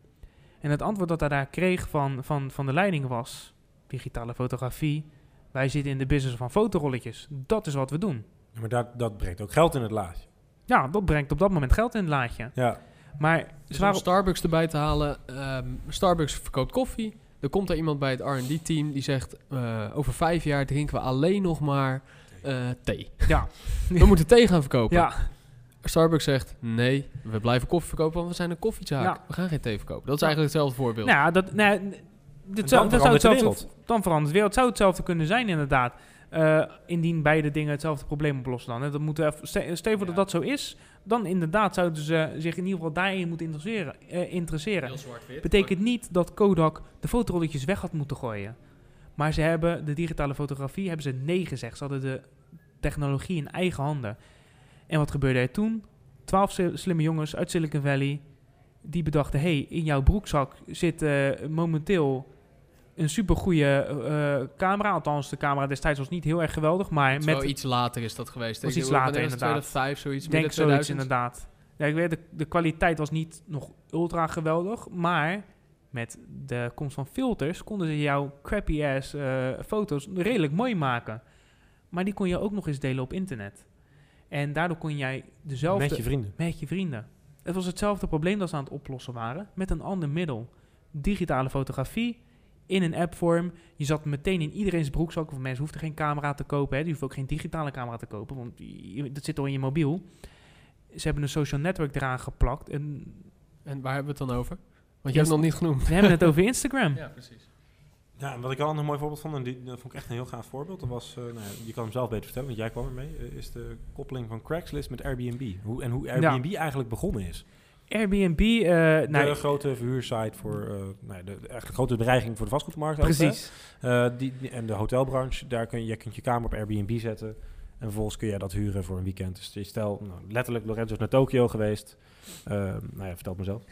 En het antwoord dat hij daar kreeg van, van, van de leiding was... Digitale fotografie, wij zitten in de business van fotorolletjes. Dat is wat we doen. Ja, maar dat, dat brengt ook geld in het laadje. Ja, dat brengt op dat moment geld in het laadje. Ja. Maar Dus ze om waren Starbucks erbij te halen. ehm, Starbucks verkoopt koffie. Er komt er iemand bij het R&D-team die zegt... eh, over vijf jaar drinken we alleen nog maar eh, thee. Ja. We moeten thee gaan verkopen. Ja, Starbucks zegt... Nee, we blijven koffie verkopen, want we zijn een koffiezaak. Ja. We gaan geen thee verkopen. Dat is Ja. eigenlijk hetzelfde voorbeeld. nou ja, dat, ja, dit dan zou, dat zou verandert de hetzelfde, wereld. dan verandert de wereld. Het zou hetzelfde kunnen zijn inderdaad. Eh, indien beide dingen hetzelfde probleem oplossen dan. Hè. Dat moet even, stel dat dat zo is, dan inderdaad zouden ze zich in ieder geval daarin moeten interesseren. eh, interesseren. Betekent niet dat Kodak de fotorolletjes weg had moeten gooien. Maar ze hebben de digitale fotografie, hebben ze nee gezegd. Ze hadden de technologie in eigen handen. En wat gebeurde er toen? Twaalf slimme jongens uit Silicon Valley, die bedachten, hey, in jouw broekzak zit eh, momenteel een supergoeie eh camera. Althans, de camera destijds was niet heel erg geweldig, maar Met wel iets later is dat geweest. Was iets later, inderdaad. 2005, zoiets. Ik denk zoiets 2000. inderdaad. Ja, ik weet, de, de kwaliteit was niet nog ultra geweldig, maar met de komst van filters konden ze jouw crappy ass eh, foto's redelijk mooi maken. Maar die kon je ook nog eens delen op internet. En daardoor kon jij dezelfde Met je vrienden. met je vrienden. Het was hetzelfde probleem dat ze aan het oplossen waren, met een ander middel. Digitale fotografie in een appvorm. Je zat meteen in iedereen's broekzak. Of mensen hoefden geen camera te kopen. Hè. Die hoeven ook geen digitale camera te kopen, want je- dat zit al in je mobiel. Ze hebben een social network eraan geplakt. En En waar hebben we het dan over? Want je hebt het nog niet genoemd. we hebben het over Instagram. Ja, precies. Ja, en wat ik al een mooi voorbeeld vond, en die, dat vond ik echt een heel gaaf voorbeeld, dat was, eh, nou ja, je kan hem zelf beter vertellen, want jij kwam ermee, eh, is de koppeling van Craigslist met Airbnb. Hoe, en hoe Airbnb eigenlijk begonnen is. Airbnb, eh nou, de grote verhuursite voor, eh nou, ja, de, de eigenlijk grote bedreiging voor de vastgoedmarkt. precies. Eh, die, en de hotelbranche, daar kun je, je kunt je kamer op Airbnb zetten. En vervolgens kun je dat huren voor een weekend. Dus je stel, nou, letterlijk, Lorenzo is naar Tokio geweest. Nou ja, vertel het mezelf.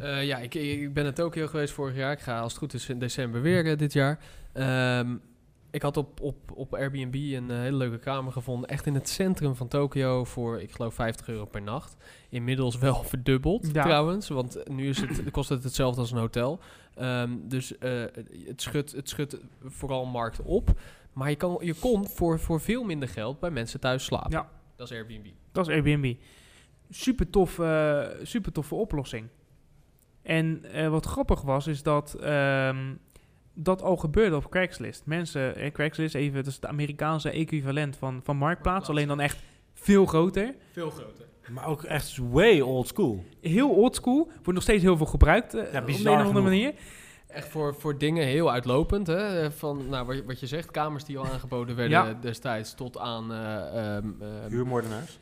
Eh, ja, ik, ik ben in Tokio geweest vorig jaar. Ik ga als het goed is in december weer dit jaar. Ehm, ik had op, op, op Airbnb een eh, hele leuke kamer gevonden. Echt in het centrum van Tokio voor, ik geloof, 50 euro per nacht. Inmiddels wel verdubbeld Ja. trouwens. Want nu is het, kost het hetzelfde als een hotel. Ehm, dus eh, het, schudt, het schudt vooral markt op. Maar je, kan, je kon voor, voor veel minder geld bij mensen thuis slapen. Ja. Dat is Airbnb. Dat is Airbnb. Super, tof, eh, super toffe oplossing. En wat grappig was, is dat ehm, dat al gebeurde op Craigslist. Mensen, eh, Craigslist, even, dat is het Amerikaanse equivalent van, van Marktplaats, alleen dan echt veel groter. Veel groter. Maar ook echt way old school. Heel oldschool, wordt nog steeds heel veel gebruikt eh, Ja, op de een of andere genoeg. manier. Echt voor, voor dingen heel uitlopend. Hè? Van nou, wat, je, wat je zegt, kamers die al aangeboden werden Ja. destijds tot aan eh ehm, ehm, Huurmoordenaars.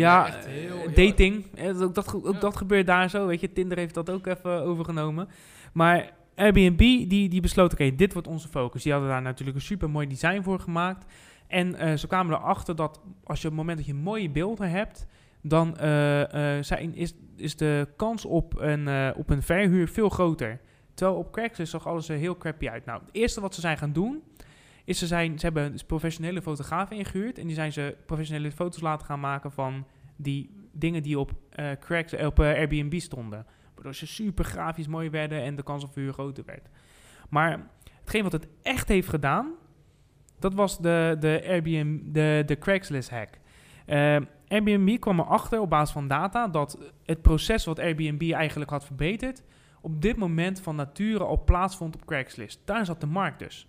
Ja, echt heel, heel- dating. eh, dat- ook dat, ook Ja. dat gebeurt daar zo. Weet je, Tinder heeft dat ook even overgenomen. Maar Airbnb, die, die besloot, oké, dit wordt onze focus. Die hadden daar natuurlijk een super mooi design voor gemaakt. En eh, ze kwamen erachter dat als je op het moment dat je mooie beelden hebt, dan eh, eh, zijn, is, is de kans op een, op een verhuur veel groter. Terwijl op Craigslist zag alles er heel crappy uit. Nou, het eerste wat ze zijn gaan doen, is ze, zijn, ze hebben dus professionele fotografen ingehuurd. En die zijn ze professionele foto's laten gaan maken van die dingen die op, Craigs, eh, op Airbnb stonden. Waardoor ze super grafisch mooi werden en de kans op verhuur groter werd. Maar hetgeen wat het echt heeft gedaan, dat was de, de, Airbnb, de, de Craigslist hack. Eh, Airbnb kwam erachter op basis van data dat het proces wat Airbnb eigenlijk had verbeterd, op dit moment van nature al plaatsvond op Craigslist. Daar zat de markt dus.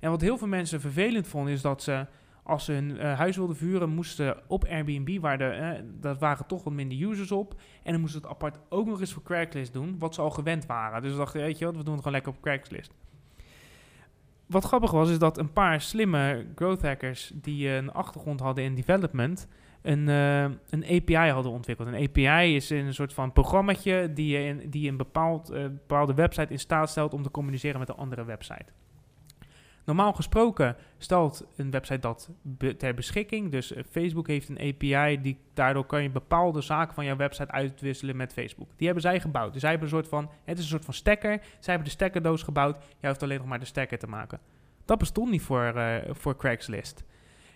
En wat heel veel mensen vervelend vonden, is dat ze, als ze hun eh, huis wilden vuren, moesten op Airbnb, waar de, eh, dat waren toch wat minder users op. En dan moesten ze het apart ook nog eens voor Craigslist doen, wat ze al gewend waren. Dus ze dachten, weet je wat, we doen het gewoon lekker op Craigslist. Wat grappig was, is dat een paar slimme growth hackers die een achtergrond hadden in development, een, eh, een API hadden ontwikkeld. Een API is een soort van programmaatje die je in, die een bepaald, eh, bepaalde website in staat stelt om te communiceren met een andere website. Normaal gesproken stelt een website dat be- ter beschikking. Dus eh, Facebook heeft een API, die, daardoor kan je bepaalde zaken van jouw website uitwisselen met Facebook. Die hebben zij gebouwd. Dus zij hebben een soort van, het is een soort van stekker. Zij hebben de stekkerdoos gebouwd. Jij hoeft alleen nog maar de stekker te maken. Dat bestond niet voor, eh, voor Craigslist.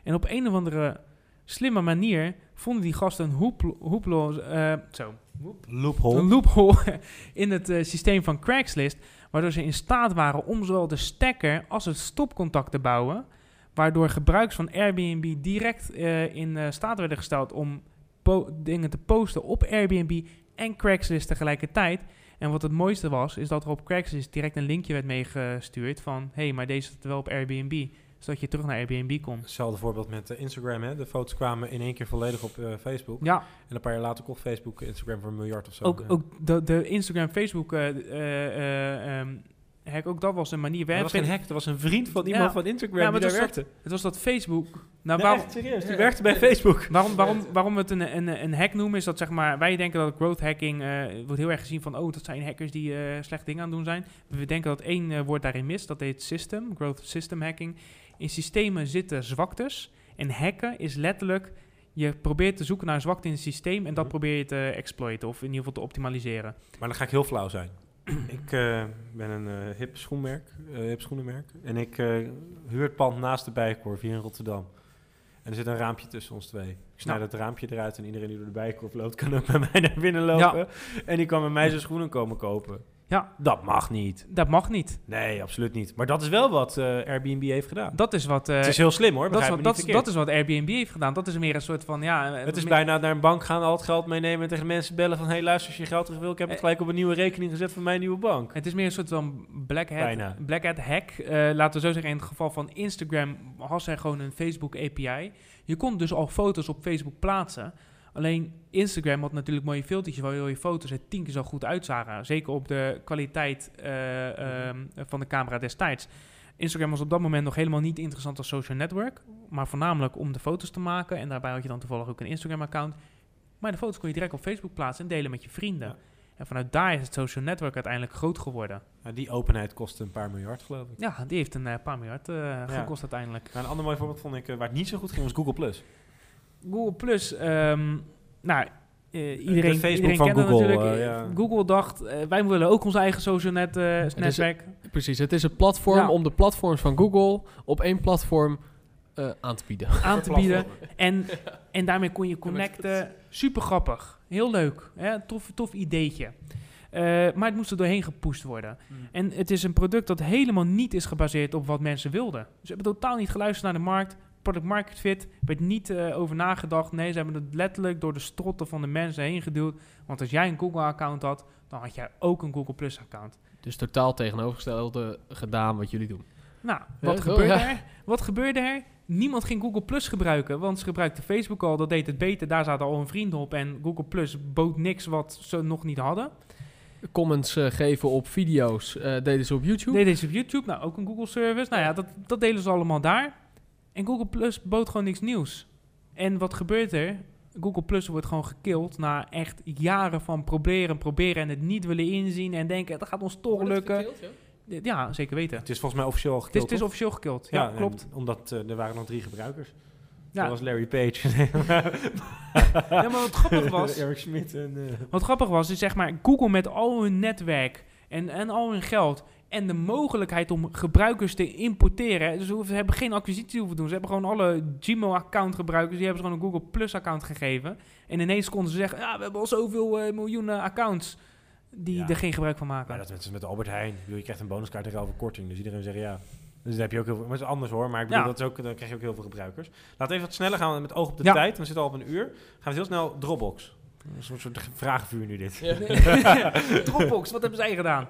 En op een of andere slimme manier vonden die gasten een hoeplo, hoeplo eh, zo, Loophole. een loophole in het systeem van Craigslist, waardoor ze in staat waren om zowel de stekker als het stopcontact te bouwen, waardoor gebruikers van Airbnb direct eh, in eh, staat werden gesteld om dingen te posten op Airbnb en Craigslist tegelijkertijd. En wat het mooiste was, is dat er op Craigslist direct een linkje werd meegestuurd van, hé, hey, maar deze staat wel op Airbnb, zodat je terug naar Airbnb kon. Hetzelfde voorbeeld met eh, Instagram. Hè? De foto's kwamen in één keer volledig op eh, Facebook. Ja, En een paar jaar later kocht Facebook Instagram voor een miljard of zo. ook, Ja. ook de, de Instagram, Facebook eh, eh, eh, ehm, hack, ook dat was een manier. Dat was geen hack, dat was een vriend van iemand Ja. van Instagram Ja, maar die daar werkte. Het was dat Facebook. Nou, Nee, waarom, echt serieus, die werkte bij Facebook. waarom, waarom, waarom we het een, een, een hack noemen, is dat zeg maar, wij denken dat growth hacking wordt heel erg gezien van, oh, dat zijn hackers die slechte dingen aan het doen zijn. We denken dat één woord daarin mist, dat heet system, growth system hacking. In systemen zitten zwaktes en hacken is letterlijk, je probeert te zoeken naar een zwakte in het systeem en dat Mhm. probeer je te exploiten of in ieder geval te optimaliseren. Maar dan ga ik heel flauw zijn. ik eh, ben een eh, hip schoenmerk, eh, hip schoenenmerk. En ik huur het pand naast de Bijenkorf hier in Rotterdam. En er zit een raampje tussen ons twee. Ik snijd Ja. het raampje eruit en iedereen die door de Bijenkorf loopt... kan ook bij mij naar binnen lopen. En die kan met mij zijn schoenen komen kopen. Ja. Dat mag niet. Dat mag niet. Nee, absoluut niet. Maar dat is wel wat eh, Airbnb heeft gedaan. Dat is wat... eh, het is heel slim hoor, dat, is wat, dat, is- verkeerd. dat is wat Airbnb heeft gedaan. Dat is meer een soort van, ja... Het is bijna naar een bank gaan, al het geld meenemen en tegen mensen bellen van... hé, hey, luister, als je geld terug wil, ik heb het Eh, gelijk op een nieuwe rekening gezet van mijn nieuwe bank. Het is meer een soort van black hat, Bijna. black hat hack. Laten we zo zeggen, in het geval van Instagram had zij gewoon een Facebook API. Je kon dus al foto's op Facebook plaatsen. Alleen Instagram had natuurlijk mooie filtertjes waardoor je foto's er tien keer zo goed uitzagen. Zeker op de kwaliteit eh, ehm, van de camera destijds. Instagram was op dat moment nog helemaal niet interessant als social network. Maar voornamelijk om de foto's te maken. En daarbij had je dan toevallig ook een Instagram-account. Maar de foto's kon je direct op Facebook plaatsen en delen met je vrienden. En vanuit daar is het social network uiteindelijk groot geworden. Nou, die openheid kostte een paar miljard, geloof ik. Ja, die heeft een eh, paar miljard eh, gekost uiteindelijk. Een ander mooi voorbeeld vond ik, waar het niet zo goed ging, was Google+. Google Plus, ehm, nou, eh, iedereen, Facebook iedereen van kent dat Google, natuurlijk. eh, ja. Google dacht, eh, wij willen ook ons eigen social net, eh, netwerk. Precies, Precies, het is een platform Ja. om de platforms van Google op één platform eh, aan te bieden. aan te bieden. En, en daarmee kon je connecten. Super grappig. Heel leuk. Hè? Tof, tof ideetje. Eh, maar het moest er doorheen gepusht worden. En het is een product dat helemaal niet is gebaseerd op wat mensen wilden. Ze hebben totaal niet geluisterd naar de markt. Product market fit werd niet eh, over nagedacht. Nee, ze hebben het letterlijk door de strotten van de mensen heen geduwd. Want als jij een Google-account had, dan had jij ook een Google Plus-account. Dus totaal tegenovergestelde gedaan wat jullie doen. Nou, wat Ja, gebeurde ja. er? Wat gebeurde er? Niemand ging Google Plus gebruiken, want ze gebruikten Facebook al, dat deed het beter. Daar zaten al hun vrienden op en Google Plus bood niks wat ze nog niet hadden. Comments eh, geven op video's eh, deden ze op YouTube. Deden ze op YouTube, nou ook een Google service. Nou ja, dat, dat deden ze allemaal daar. En Google Plus bood gewoon niks nieuws. En wat gebeurt er? Google Plus wordt gewoon gekild na echt jaren van proberen, proberen en het niet willen inzien en denken, dat gaat ons toch lukken. Ja, zeker weten. Het is volgens mij officieel al Het is, gekild, het is officieel gekild. Ja, klopt. omdat eh, er waren nog drie gebruikers. Ja. Dat was Larry Page. Ja, maar wat grappig was, Eric Schmidt en... eh, Wat grappig was, is zeg maar Google met al hun netwerk en, en al hun geld en de mogelijkheid om gebruikers te importeren. Dus ze hebben geen acquisitie hoeven doen. Ze hebben gewoon alle Gmail-account gebruikers, die hebben ze gewoon een Google Plus-account gegeven. En ineens konden ze zeggen, ja, we hebben al zoveel eh, miljoenen accounts die Ja. er geen gebruik van maken. Maar dat is met Albert Heijn. Ik bedoel, Je krijgt een bonuskaart tegenover korting. Dus iedereen zegt ja. Dus dan heb je ook heel veel. Maar het is anders hoor. Maar ik bedoel, Ja. dat is ook, dan krijg je ook heel veel gebruikers. Laten we even wat sneller gaan met oog op de Ja. tijd. We zitten al op een uur. Gaan we heel snel Dropbox. Een soort, soort vragenvuur nu dit. Dropbox, wat hebben zij gedaan?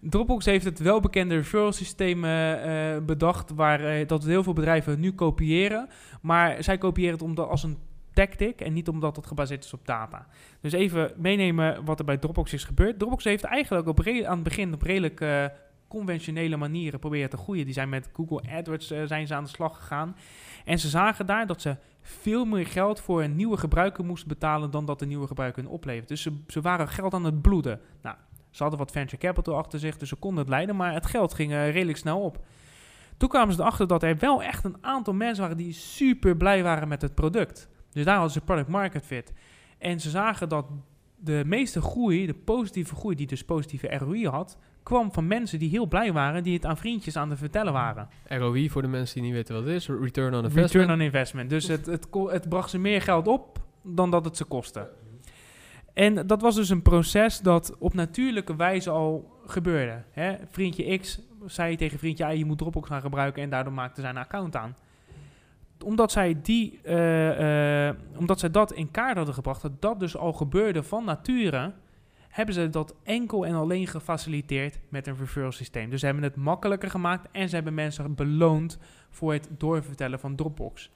Dropbox heeft het welbekende referral systeem eh, bedacht, waar eh, dat heel veel bedrijven nu kopiëren. Maar zij kopiëren het omdat, als een tactic en niet omdat het gebaseerd is op data. Dus even meenemen wat er bij Dropbox is gebeurd. Dropbox heeft eigenlijk op aan het begin op redelijk eh, conventionele manieren proberen te groeien. Die zijn met Google AdWords zijn ze aan de slag gegaan. En ze zagen daar dat ze veel meer geld voor een nieuwe gebruiker moesten betalen dan dat de nieuwe gebruiker hun oplevert. Dus ze, ze waren geld aan het bloeden. Nou, ze hadden wat venture capital achter zich, dus ze konden het leiden, maar het geld ging eh, redelijk snel op. Toen kwamen ze erachter dat er wel echt een aantal mensen waren die super blij waren met het product. Dus daar hadden ze product market fit. En ze zagen dat de meeste groei, de positieve groei, die dus positieve ROI had, kwam van mensen die heel blij waren, die het aan vriendjes aan het vertellen waren. ROI voor de mensen die niet weten wat het is. Return on investment. Return on investment. Dus het, het, het bracht ze meer geld op dan dat het ze kostte. En dat was dus een proces dat op natuurlijke wijze al gebeurde. Hè? Vriendje X zei tegen vriendje Y, je moet Dropbox gaan gebruiken en daardoor maakte zij een account aan. Omdat zij, die, eh, eh, omdat zij dat in kaart hadden gebracht, dat dat dus al gebeurde van nature, hebben ze dat enkel en alleen gefaciliteerd met een referral systeem. Dus ze hebben het makkelijker gemaakt en ze hebben mensen beloond voor het doorvertellen van Dropbox.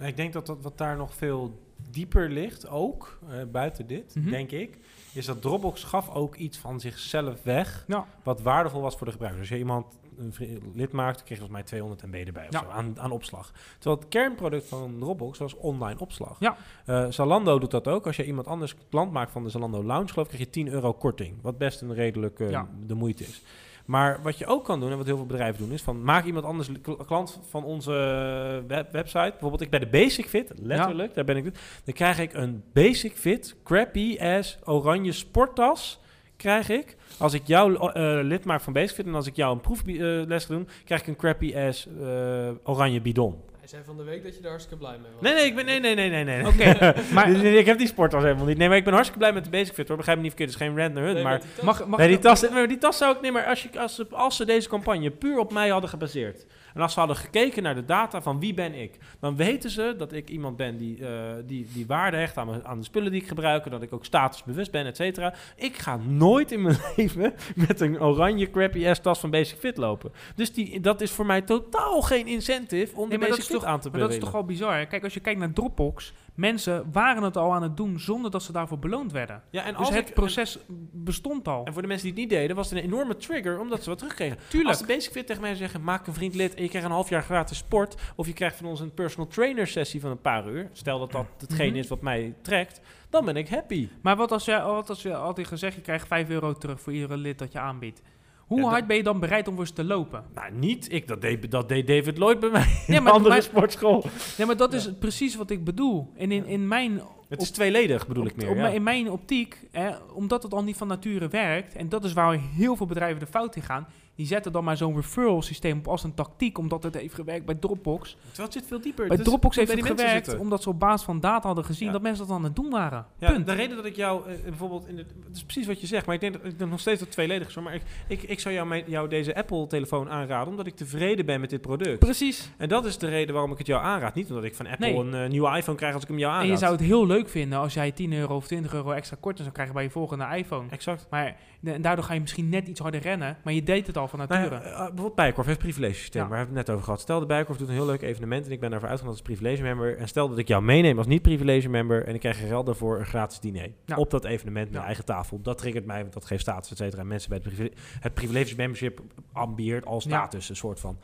Ik denk dat, dat wat daar nog veel dieper ligt, ook eh, buiten dit, Mhm. denk ik, is dat Dropbox gaf ook iets van zichzelf weg, Ja. wat waardevol was voor de gebruiker. Dus als je iemand een lid maakte, kreeg je volgens mij 200 MB erbij of Ja. zo, aan, aan opslag. Terwijl het kernproduct van Dropbox was online opslag. Ja. Eh, Zalando doet dat ook. Als je iemand anders klant maakt van de Zalando Lounge, geloof ik, krijg je 10 euro korting. Wat best een redelijk Ja. de moeite is. Maar wat je ook kan doen, en wat heel veel bedrijven doen, is van maak iemand anders klant van onze eh, web- website. Bijvoorbeeld, ik bij de Basic Fit, letterlijk, daar ben ik. Dan krijg ik een Basic Fit, crappy ass oranje sporttas. Krijg ik, als ik jou eh, lid maak van Basic Fit en als ik jou een proefles ga doen, krijg ik een crappy ass eh, oranje bidon. Hij zei van de week dat je daar hartstikke blij mee was. Nee, nee, ik ben, nee, nee, nee, nee, nee. Oké, maar nee, ik heb die sporttas helemaal niet. Nee, maar ik ben hartstikke blij met de Basic Fit hoor. Begrijp me niet verkeerd, het is geen random hunt, maar... mag, mag Nee, die ik- tas, maar die tas zou ik... Nee, maar als, je, als, als ze deze campagne puur op mij hadden gebaseerd... en als ze hadden gekeken naar de data van wie ben ik... dan weten ze dat ik iemand ben die, eh, die, die waarde hecht aan, aan de spullen die ik gebruik... dat ik ook statusbewust ben, et cetera. Ik ga nooit in mijn leven met een oranje crappy ass tas van Basic Fit lopen. Dus die, dat is voor mij totaal geen incentive om Nee, de Basic Fit toch- aan te Maar dat is toch al bizar. Kijk, als je kijkt naar Dropbox, mensen waren het al aan het doen zonder dat ze daarvoor beloond werden. Ja, en Dus het ik- proces bestond al. En voor de mensen die het niet deden, was het een enorme trigger omdat ze wat terugkregen. Tuurlijk. Als de Basic Fit tegen mij zeggen, maak een vriend lid en je krijgt een half jaar gratis sport. Of je krijgt van ons een personal trainer sessie van een paar uur. Stel dat dat hetgeen Mhm. is wat mij trekt. Dan ben ik happy. Maar wat als je, wat als je altijd gezegd, je krijgt 5 euro terug voor iedere lid dat je aanbiedt. Hoe Ja, hard ben je dan bereid om voor ze te lopen? Nou, niet. Ik, dat, deed, dat deed David Lloyd bij mij in Nee, maar- andere maar- sportschool. Nee, maar dat is precies wat ik bedoel. En in, in mijn Het is tweeledig, bedoel ik meer. op ja. In mijn optiek, hè, omdat het al niet van nature werkt, en dat is waar heel veel bedrijven de fout in gaan, die zetten dan maar zo'n referral systeem op als een tactiek, omdat het heeft gewerkt bij Dropbox. Het zit veel dieper. Bij Dropbox heeft het gewerkt, zitten. omdat ze op basis van data hadden gezien Ja. dat mensen dat aan het doen waren. Ja, Punt. de reden dat ik jou eh, bijvoorbeeld in het, het is precies wat je zegt, maar ik denk dat ik nog steeds dat het tweeledig is. Maar ik, ik, ik zou jou, mijn, jou deze Apple-telefoon aanraden, omdat ik tevreden ben met dit product. Precies. En dat is de reden waarom ik het jou aanraad. Niet omdat ik van Apple Nee. een eh, nieuwe iPhone krijg als ik hem jou aanraad. En je zou het heel leuk vinden als jij 10 euro of 20 euro extra korting zou krijgen bij je volgende iPhone. Exact. Maar de- en daardoor ga je misschien net iets harder rennen, maar je deed het al van Nou nature. ja, eh, bijvoorbeeld Bijkorf heeft privilege systeem, Ja. waar we het net over gehad. Stel de Bijkorf doet een heel leuk evenement en ik ben daarvoor uitgenodigd als privilege member. En stel dat ik jou meeneem als niet privilege member en ik krijg geld daarvoor een gratis diner. Op dat evenement, mijn Ja. eigen tafel. Dat triggert mij, want dat geeft status, et cetera. En mensen bij het, privi- het privilege membership ambieert al status, een soort van.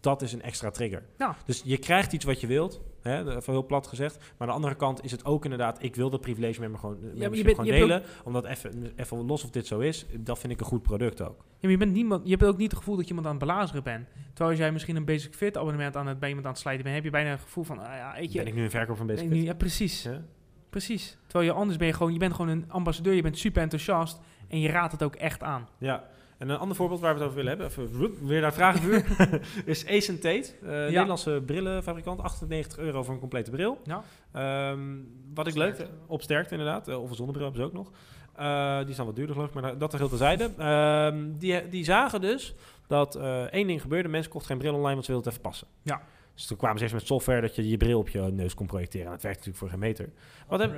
Dat is een extra trigger. Dus je krijgt iets wat je wilt, hè, even heel plat gezegd. Maar aan de andere kant is het ook inderdaad, ik wil dat privilege gewoon, membership bent- gewoon je bent delen. Omdat even, even los of dit zo is, dat vind ik een goed product ook. Ja, maar je, bent niemand, je hebt ook niet het gevoel dat je iemand aan het belazeren bent. Terwijl als jij misschien een Basic Fit abonnement aan het, bij iemand aan het slijten bent, heb je bijna het gevoel van, ah ja, weet je... Ben ik nu een verkoper van Basic Fit? nu- ja, precies. Ja? Precies. Terwijl je anders ben je gewoon, je bent gewoon een ambassadeur, je bent super enthousiast en je raadt het ook echt aan. Ja, en een ander voorbeeld waar we het over willen hebben, even weer naar vragenvuur, is Ace Tate, eh, Nederlandse brillenfabrikant, 98 euro voor een complete bril. Ja. Ehm, wat ik leuk vind, op sterkte inderdaad, eh, of een zonnebril hebben ze ook nog. Eh, die zijn wat duurder geloof ik, maar dat er heel terzijde. Ehm die, die zagen dus dat eh, één ding gebeurde, mensen kochten geen bril online, want ze wilden het even passen. Ja. Dus toen kwamen ze eerst met software dat je je bril op je neus kon projecteren. En dat werkt natuurlijk voor geen meter. Wat heb-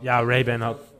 Ja, Ray-Ban had-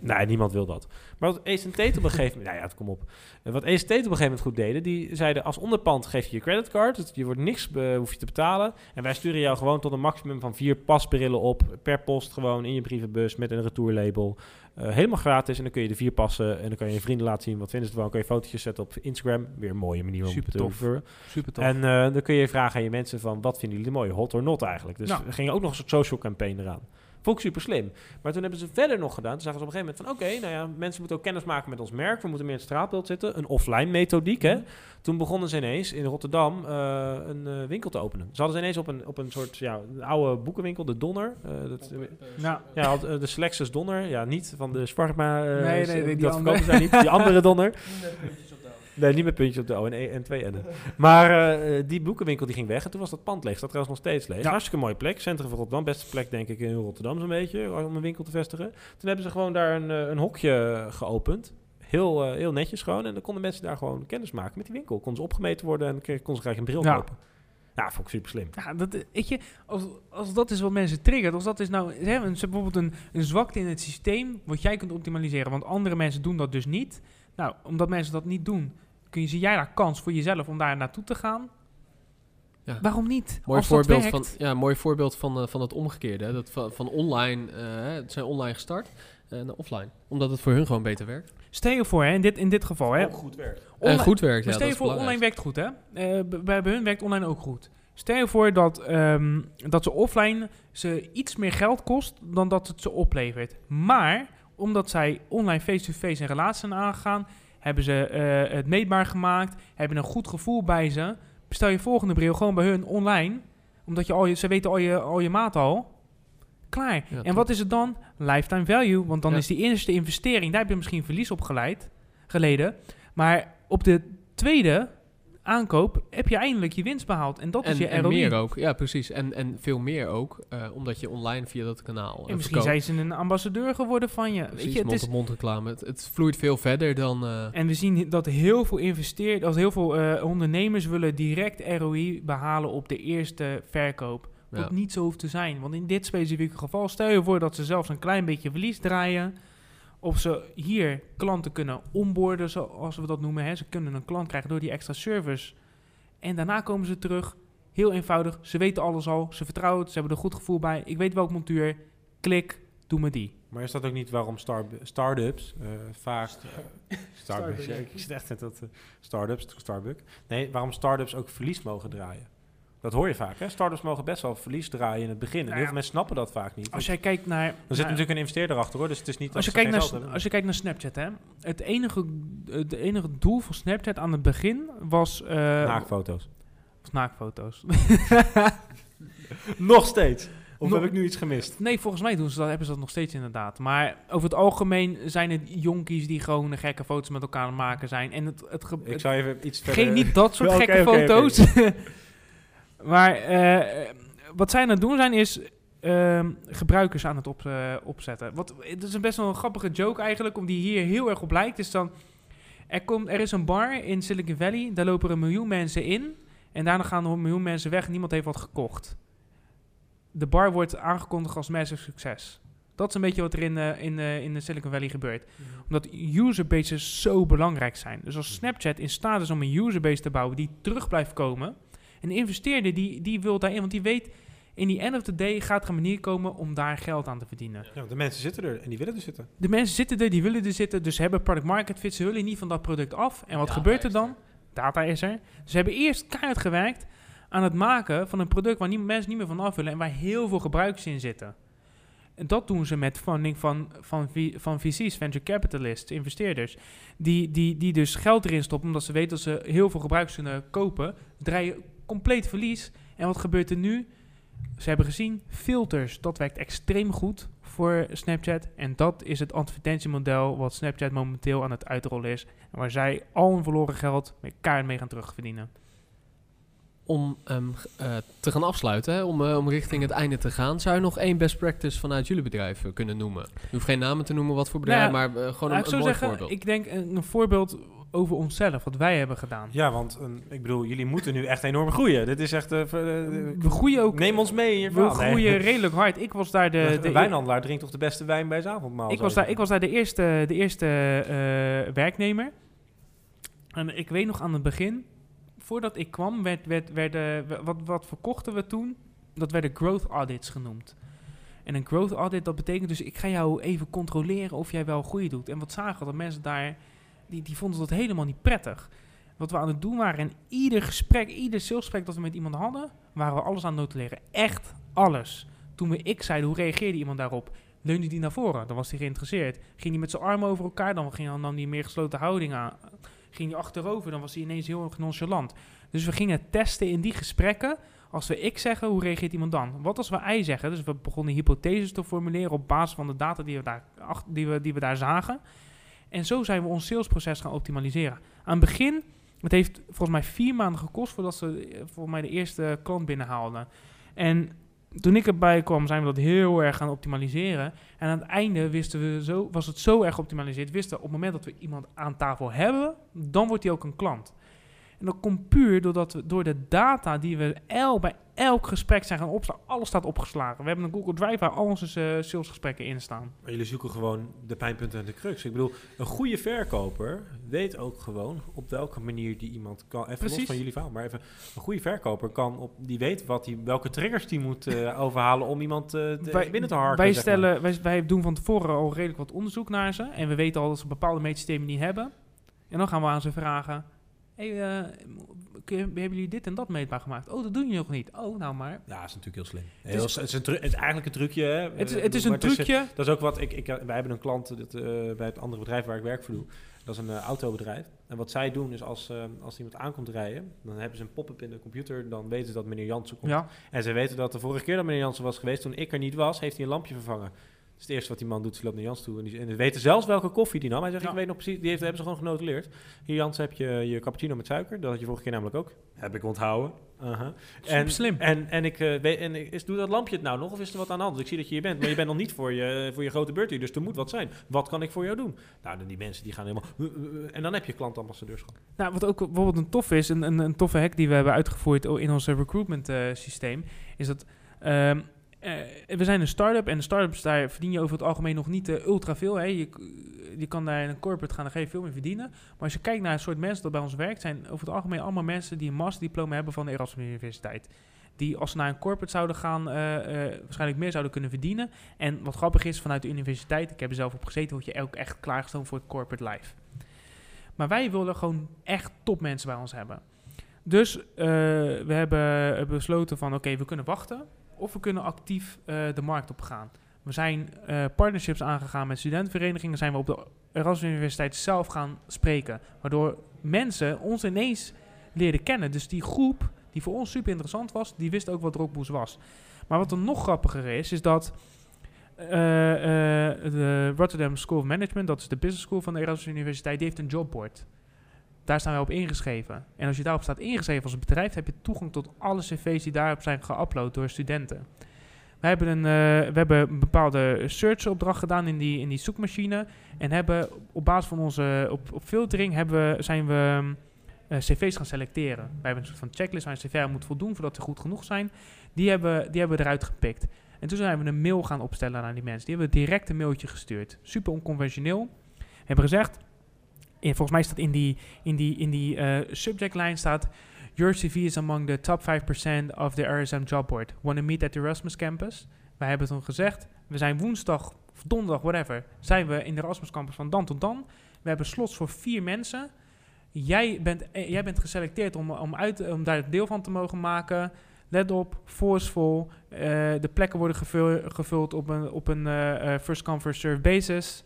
Nee, niemand wil dat. Maar wat Ace Tate op een gegeven moment... Nou ja, het kom op. Eh, Wat Ace Tate op een gegeven moment goed deden... die zeiden als onderpand geef je je creditcard... dus je wordt niks eh, hoef je te betalen... en wij sturen jou gewoon tot een maximum van vier pasbrillen op... per post gewoon in je brievenbus met een retourlabel. Eh, helemaal gratis en dan kun je de vier passen... en dan kan je je vrienden laten zien wat vinden ze ervan... kun je fotootjes zetten op Instagram. Weer een mooie manier om Super te tof. referren. Super tof. En dan kun je vragen aan je mensen van... wat vinden jullie mooi? Hot or not eigenlijk. Dus Ja. er ging ook nog een soort social campaign eraan. Vond ik super slim. Maar toen hebben ze verder nog gedaan. Toen zagen ze op een gegeven moment van... oké, nou ja, mensen moeten ook kennis maken met ons merk. We moeten meer in het straatbeeld zitten. Een offline methodiek, hè. Toen begonnen ze ineens in Rotterdam eh, een eh, winkel te openen. Ze hadden ze ineens op een, op een soort ja, een oude boekenwinkel, de Donner. eh, dat, Ja. ja, had, de Selectus Donner. Ja, niet van de Sparma. eh, Nee, nee, nee, die dat andere. verkopen zij niet. Die andere Donner. Nee, niet met puntjes op de O en, e en twee N'en. Maar eh, die boekenwinkel die ging weg en toen was dat pand leeg. Staat trouwens nog steeds leeg. Ja. Hartstikke mooie plek. Centrum van Rotterdam. Beste plek denk ik in Rotterdam zo'n beetje. Om een winkel te vestigen. Toen hebben ze gewoon daar een, eh, een hokje geopend. Heel, eh, heel netjes gewoon. En dan konden mensen daar gewoon kennis maken met die winkel. Konden ze opgemeten worden en konden ze gelijk een bril Ja. kopen. Ja, vond ik super slim. Ja, dat, eh, weet je, als, als dat is wat mensen triggert, als dat is nou, ze hebben ze hebben bijvoorbeeld een, een zwakte in het systeem wat jij kunt optimaliseren, want andere mensen doen dat dus niet. Nou, omdat mensen dat niet doen, kun je, zie jij daar kans voor jezelf om daar naartoe te gaan? Ja. Waarom niet? Mooi voorbeeld, van, ja, mooi voorbeeld van, eh, van het omgekeerde. Hè? Dat van, van online, eh, hè, het zijn online gestart eh, naar offline. Omdat het voor hun gewoon beter werkt. Stel je voor, hè, in, dit, in dit geval, hè, goed werkt. En Online- goed werkt, ja, stel je voor, online werkt goed, hè? Eh, bij, bij hun werkt online ook goed. Stel je voor dat, ehm, dat ze offline ze iets meer geld kost dan dat het ze oplevert. Maar omdat zij online face-to-face een relatie zijn aangegaan, hebben ze eh, het meetbaar gemaakt, hebben een goed gevoel bij ze. Bestel je volgende bril gewoon bij hun online, omdat je al je, ze weten al je, al je maat al. Klaar. Ja, en top. wat is het dan? Lifetime value. Want dan Ja. is die eerste investering, daar heb je misschien verlies op geleid, geleden. Maar op de tweede aankoop heb je eindelijk je winst behaald. En dat En, is je en ROI. meer ook, ja precies. En, en veel meer ook, eh, omdat je online via dat kanaal eh, en misschien verkoopt. zijn ze een ambassadeur geworden van je. Weet Precies, je het is, mond-op-mond reclame. Het, het vloeit veel verder dan... eh, en we zien dat heel veel investeerders, dat heel veel eh, ondernemers willen direct ROI behalen op de eerste verkoop. Wat ja. niet zo hoeft te zijn. Want in dit specifieke geval, stel je voor dat ze zelfs een klein beetje verlies draaien. Of ze hier klanten kunnen onboarden, zoals we dat noemen. Hè. Ze kunnen een klant krijgen door die extra service. En daarna komen ze terug. Heel eenvoudig. Ze weten alles al. Ze vertrouwen het. Ze hebben er goed gevoel bij. Ik weet welk montuur. Klik. Doe me die. Maar is dat ook niet waarom star start-ups eh, vaak... eh, Starbucks, Starbucks, ja, ja. ik zit echt net dat uh, startups, Starbucks. Nee, waarom startups ook verlies mogen draaien. Dat hoor je vaak, hè? Startups mogen best wel verlies draaien in het begin. En Nou heel ja. veel mensen snappen dat vaak niet. Als jij kijkt naar... er zit naar- natuurlijk een investeerder achter, hoor. Dus het is niet als je, kijkt naar, als je kijkt naar Snapchat, hè. Het enige, het enige doel van Snapchat aan het begin was... eh Naakfoto's. was naakfoto's. Nog steeds. Of heb ik nu iets gemist? Nee, volgens mij doen ze dat, hebben ze dat nog steeds inderdaad. Maar over het algemeen zijn het jonkies die gewoon gekke foto's met elkaar maken zijn. En het, het, Ik zou even iets verder... geen niet dat soort gekke foto's. maar eh, wat zij aan het doen zijn is ehm, gebruikers aan het op, eh, opzetten. Wat, het is een best wel een grappige joke eigenlijk, om die hier heel erg op lijkt. Is dan, er, komt, er is een bar in Silicon Valley, daar lopen er een miljoen mensen in. En daarna gaan er een miljoen mensen weg en niemand heeft wat gekocht. De bar wordt aangekondigd als massive succes. Dat is een beetje wat er in, eh, in, in de Silicon Valley gebeurt omdat userbases zo belangrijk zijn. Dus als Snapchat in staat is om een userbase te bouwen die terug blijft komen, een investeerder die, die wil daarin, want die weet in die end of the day gaat er een manier komen om daar geld aan te verdienen. Ja, de mensen zitten er en die willen er zitten. De mensen zitten er, die willen er zitten, dus ze hebben product market fit, ze willen niet van dat product af. En wat Data gebeurt er dan? Data is er. Dus ze hebben eerst keihard gewerkt aan het maken van een product waar niet, mensen niet meer van af willen en waar heel veel gebruikers in zitten. En dat doen ze met funding van, van, van VC's, venture capitalists, investeerders. Die, die, die dus geld erin stoppen omdat ze weten dat ze heel veel gebruikers kunnen kopen. Draaien compleet verlies. En wat gebeurt er nu? Ze hebben gezien, filters, dat werkt extreem goed voor Snapchat. En dat is het advertentiemodel wat Snapchat momenteel aan het uitrollen is. En waar zij al hun verloren geld met kaart mee gaan terugverdienen. Om eh, te gaan afsluiten, hè, om, eh, om richting het einde te gaan, zou je nog één best practice vanuit jullie bedrijf eh, kunnen noemen? Je hoeft geen namen te noemen, wat voor bedrijf, Nou maar gewoon Nou, een, mooi zeggen, voorbeeld. ik denk een, een voorbeeld over onszelf, wat wij hebben gedaan. Ja, want een, ik bedoel, jullie moeten nu echt enorm groeien. Dit is echt... eh, eh, We groeien ook. Neem ons mee in je We. Nee. groeien redelijk hard. Ik was daar de, De, de, wijnhandelaar drinkt toch de beste wijn bij zijn avondmaal? ik was daar, ik was daar de eerste, de eerste eh, werknemer. En ik weet nog aan het begin, voordat ik kwam, werd, werd, werden, we- wat, wat verkochten we toen? Dat werden growth audits genoemd. En een growth audit, dat betekent dus, ik ga jou even controleren of jij wel goede doet. En wat zagen we? Dat mensen daar, die, die vonden dat helemaal niet prettig. Wat we aan het doen waren, en ieder gesprek, ieder salesgesprek dat we met iemand hadden, waren we alles aan het notuleren. Echt alles. Toen we ik zeiden, hoe reageerde iemand daarop? Leunde die naar voren, dan was hij geïnteresseerd. Ging hij met zijn armen over elkaar, dan ging, dan nam meer gesloten houding aan. Ging hij achterover, dan was hij ineens heel nonchalant. Dus we gingen testen in die gesprekken. Als we ik zeggen, hoe reageert iemand dan? Wat als we I zeggen? Dus we begonnen hypotheses te formuleren op basis van de data die we daar, die we, die we daar zagen. En zo zijn we ons salesproces gaan optimaliseren. Aan het begin, het heeft volgens mij vier maanden gekost voordat ze eh, volgens mij de eerste klant binnenhaalden. En toen ik erbij kwam, zijn we dat heel erg gaan optimaliseren. En aan het einde wisten we zo, was het zo erg geoptimaliseerd. Wisten op het moment dat we iemand aan tafel hebben, dan wordt hij ook een klant. En dat komt puur doordat we door de data die we el, bij elk gesprek zijn gaan opslaan, alles staat opgeslagen. We hebben een Google Drive waar al onze eh, salesgesprekken in staan. Maar jullie zoeken gewoon de pijnpunten en de crux. Ik bedoel, een goede verkoper weet ook gewoon op welke manier die iemand kan. Even los van jullie verhaal, maar even een goede verkoper kan op, die weet wat die, welke triggers die moet eh, overhalen om iemand eh, te, binnen te harken. Wij, maar. stellen, wij, wij doen van tevoren al redelijk wat onderzoek naar ze. En we weten al dat ze bepaalde meetsystemen niet hebben. En dan gaan we aan ze vragen... Hey, eh, kun hebben jullie dit en dat meetbaar gemaakt? Oh, dat doen jullie nog niet. Oh, nou maar. Ja, dat is natuurlijk heel slim. Het Heel, is- het, is een het is eigenlijk een trucje. Hè? Het is, Eh, het is een trucje. dat is ook wat ik, ik. Wij hebben een klant dat, eh, bij het andere bedrijf waar ik werk voor doe. Dat is een autobedrijf. En wat zij doen is als, eh, als iemand aankomt rijden, dan hebben ze een pop-up in de computer. Dan weten ze dat meneer Jansen komt. Ja, En ze weten dat de vorige keer dat meneer Jansen was geweest, toen ik er niet was, heeft hij een lampje vervangen. Is het eerste wat die man doet. Ze loopt naar Jans toe. En, die, en ze weten zelfs welke koffie die nam. Hij zegt, Ja. ik weet nog precies, die heeft, hebben ze gewoon genotuleerd. Hier Jans, heb je je cappuccino met suiker. Dat had je vorige keer namelijk ook. Heb ik onthouden. Aha. Super slim. En, en, ik, eh, weet, en ik- is, doe dat lampje het nou nog of is er wat aan de hand? Want ik zie dat je hier bent, maar je bent nog niet voor je, voor je grote beurt hier. Dus er moet wat zijn. Wat kan ik voor jou doen? Nou, dan die mensen die gaan helemaal... "Uh, uh, uh," en dan heb je klantambassadeurschap. Nou, wat ook bijvoorbeeld een tof is, een, een, een toffe hack die we hebben uitgevoerd in ons eh, recruitment eh, systeem, is dat ehm, eh, we zijn een start-up en start-ups daar verdien je over het algemeen nog niet eh, ultra veel. Hè. Je, je kan daar in een corporate gaan, dan ga veel meer verdienen. Maar als je kijkt naar het soort mensen dat bij ons werkt, zijn over het algemeen allemaal mensen die een masterdiploma hebben van de Erasmus Universiteit. Die als ze naar een corporate zouden gaan, eh, eh, waarschijnlijk meer zouden kunnen verdienen. En wat grappig is, vanuit de universiteit, ik heb er zelf op gezeten, word je ook echt klaargestoomd voor het corporate life. Maar wij willen gewoon echt topmensen bij ons hebben. Dus eh, we hebben eh, besloten van oké, we kunnen wachten of we kunnen actief eh, de markt op gaan. We zijn partnerships aangegaan met studentenverenigingen, zijn we op de Erasmus Universiteit zelf gaan spreken. Waardoor mensen ons ineens leerden kennen. Dus die groep die voor ons super interessant was, die wist ook wat Rockboost was. Maar wat er nog grappiger is, is dat de Rotterdam School of Management, dat is de business school van de Erasmus Universiteit, heeft een jobboard. Daar staan wij op ingeschreven. En als je daarop staat ingeschreven als bedrijf, heb je toegang tot alle cv's die daarop zijn geüpload door studenten. We hebben een, eh, we hebben een bepaalde search-opdracht gedaan in die, in die zoekmachine. En hebben op basis van onze op, op filtering hebben we, zijn we eh, cv's gaan selecteren. Wij hebben een soort van checklist waar een cv moet voldoen voordat ze goed genoeg zijn. Die hebben, die hebben we eruit gepikt. En toen zijn we een mail gaan opstellen aan die mensen. Die hebben we direct een mailtje gestuurd. Super onconventioneel. We hebben gezegd, en volgens mij staat in die, in die, in die eh, subject line staat... Your CV is among the top 5% of the RSM job board. Wanna meet at the Erasmus campus? Wij hebben toen gezegd, we zijn woensdag of donderdag, whatever, zijn we in de Erasmus campus van dan tot dan. We hebben slots voor vier mensen. Jij bent, eh, jij bent geselecteerd om, om, uit, om daar deel van te mogen maken. Let op, forceful. eh, de plekken worden gevul- gevuld op een, op een first come, first serve basis.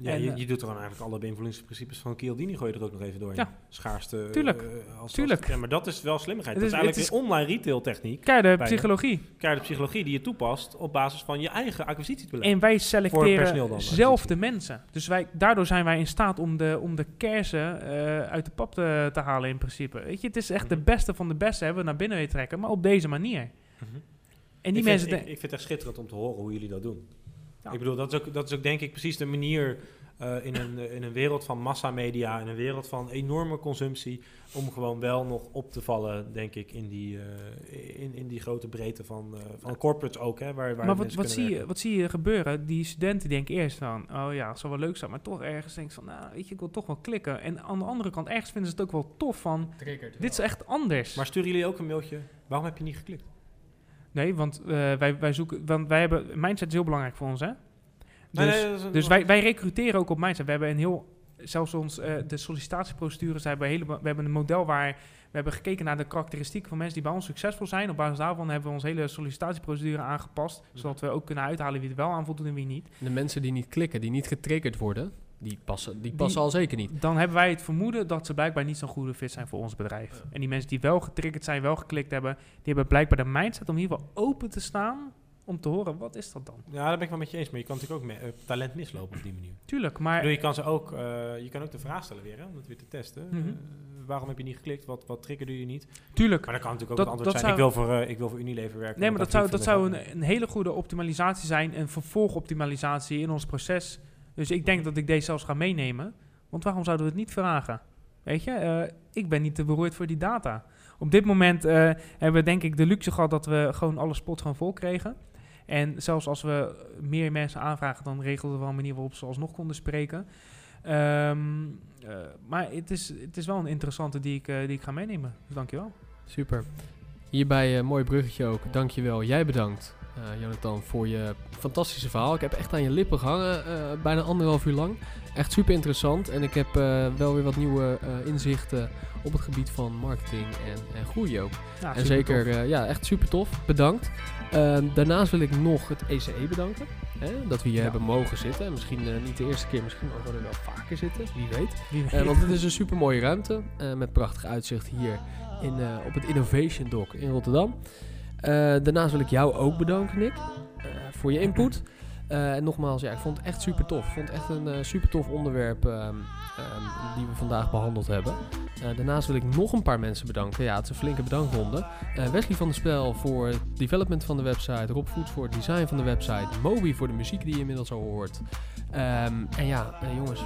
Ja, En, je, eh, je doet er gewoon eigenlijk alle beïnvloedingsprincipes van Chialdini gooi je er ook nog even door. Ja. Schaarste. Tuurlijk. eh, als, Tuurlijk. Als, ja, maar dat is wel slimmigheid. Het dat is is- eigenlijk het een online retail techniek. Keiharde psychologie. Keiharde psychologie die je toepast op basis van je eigen acquisitiebeleid. En wij selecteren dan, zelf de mensen. Dus wij, daardoor zijn wij in staat om de, om de kersen eh, uit de pap te, te halen in principe. Weet je, het is echt de Mhm. beste van de beste hebben we naar binnen weten trekken, maar op deze manier. Mhm. En die ik, mensen... vind, ik, de- ik vind het echt schitterend om te horen hoe jullie dat doen. Ja. Ik bedoel, dat is, ook, dat is ook denk ik precies de manier eh, in, een, in een wereld van massamedia, in een wereld van enorme consumptie, om gewoon wel nog op te vallen, denk ik, in die, eh, in, in die grote breedte van, eh, van corporates ook. Hè, waar, waar maar wat, wat, zie je, wat zie je gebeuren? Die studenten denken eerst van, oh ja, het zou wel leuk zijn, maar toch ergens denken ze van, nou, weet je, ik wil toch wel klikken. En aan de andere kant, ergens vinden ze het ook wel tof van, dit is echt anders. Maar sturen jullie ook een mailtje? Waarom heb je niet geklikt? Nee, want eh, wij, wij zoeken, want wij hebben, mindset is heel belangrijk voor ons, hè? Dus, Nee, nee, dat is een- Dus wij, wij recruteren ook op Mindset. We hebben een heel, zelfs ons, eh, de sollicitatieprocedures, hebben we, hele, we hebben een model waar we hebben gekeken naar de karakteristieken van mensen die bij ons succesvol zijn. Op basis daarvan hebben we onze hele sollicitatieprocedure aangepast, zodat we ook kunnen uithalen wie er wel aan voldoet en wie niet. De mensen die niet klikken, die niet getriggerd worden, die passen, die Die- passen al zeker niet. Dan hebben wij het vermoeden dat ze blijkbaar niet zo'n goede fit zijn voor ons bedrijf. En die mensen die wel getriggerd zijn, wel geklikt hebben, die hebben blijkbaar de mindset om ieder geval open te staan om te horen, wat is dat dan? Ja, daar ben ik wel met je eens. Maar je kan natuurlijk ook me- eh, talent mislopen op die manier. Tuurlijk, maar bedoel, je kan ze ook, eh, je kan ook de vraag stellen weer, hè, om het weer te testen. Mhm. Eh, waarom heb je niet geklikt? Wat, wat triggerde je niet? tuurlijk. Maar dan kan natuurlijk ook Dat- het antwoord dat zijn, zou- ik, wil voor, ik wil voor Unilever werken. Nee, maar dat zou, dat zou een, een hele goede optimalisatie zijn, een vervolgoptimalisatie in ons proces. Dus ik denk dat ik deze zelfs ga meenemen. Want waarom zouden we het niet vragen? Weet je, eh, ik ben niet te beroerd voor die data. Op dit moment eh, hebben we denk ik de luxe gehad dat we gewoon alle spots gewoon vol kregen. En zelfs als we meer mensen aanvragen, dan regelden we wel een manier waarop ze alsnog konden spreken. Ehm, eh, maar het is, het is wel een interessante die ik, die ik ga meenemen. Dus dankjewel. Super. Hierbij een mooi bruggetje ook. Dankjewel. Jij bedankt, eh, Jonathan, voor je fantastische verhaal. Ik heb echt aan je lippen gehangen, eh, bijna anderhalf uur lang. Echt super interessant. En ik heb eh, wel weer wat nieuwe inzichten op het gebied van marketing en, en groei ook. Ja, en zeker, ja, echt super tof. Bedankt. Ehm, daarnaast wil ik nog het ECE bedanken. Hè, dat we hier Ja. hebben mogen zitten. Misschien niet de eerste keer, misschien mogen we er wel vaker zitten. Wie weet. Wie weet. want het is een super mooie ruimte met prachtig uitzicht hier in, op het Innovation Dock in Rotterdam. Eh, daarnaast wil ik jou ook bedanken, Nick, eh, voor je input. Eh, en nogmaals, ja, ik vond het echt super tof. Ik vond het echt een super tof onderwerp ehm, ehm, die we vandaag behandeld hebben. Daarnaast wil ik nog een paar mensen bedanken. Ja, het is een flinke bedankronde. Wesley van der Spel voor het development van de website. Rob Voets voor het design van de website. Moby voor de muziek die je inmiddels al hoort. Ehm, en ja, jongens,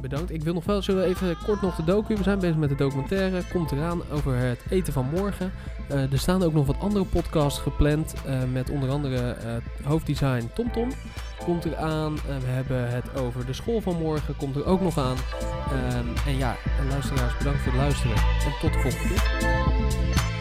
bedankt. Ik wil nog wel, zullen we even kort nog de docu. We zijn bezig met de documentaire. Komt eraan over het eten van morgen. Eh, er staan ook nog wat andere podcasts gepland. eh, met onder andere eh, hoofddesign TomTom. Komt eraan. Eh, we hebben het over de school van morgen. Komt er ook nog aan. Ehm, en ja, luisteraars, bedankt voor het luisteren. En tot de volgende keer.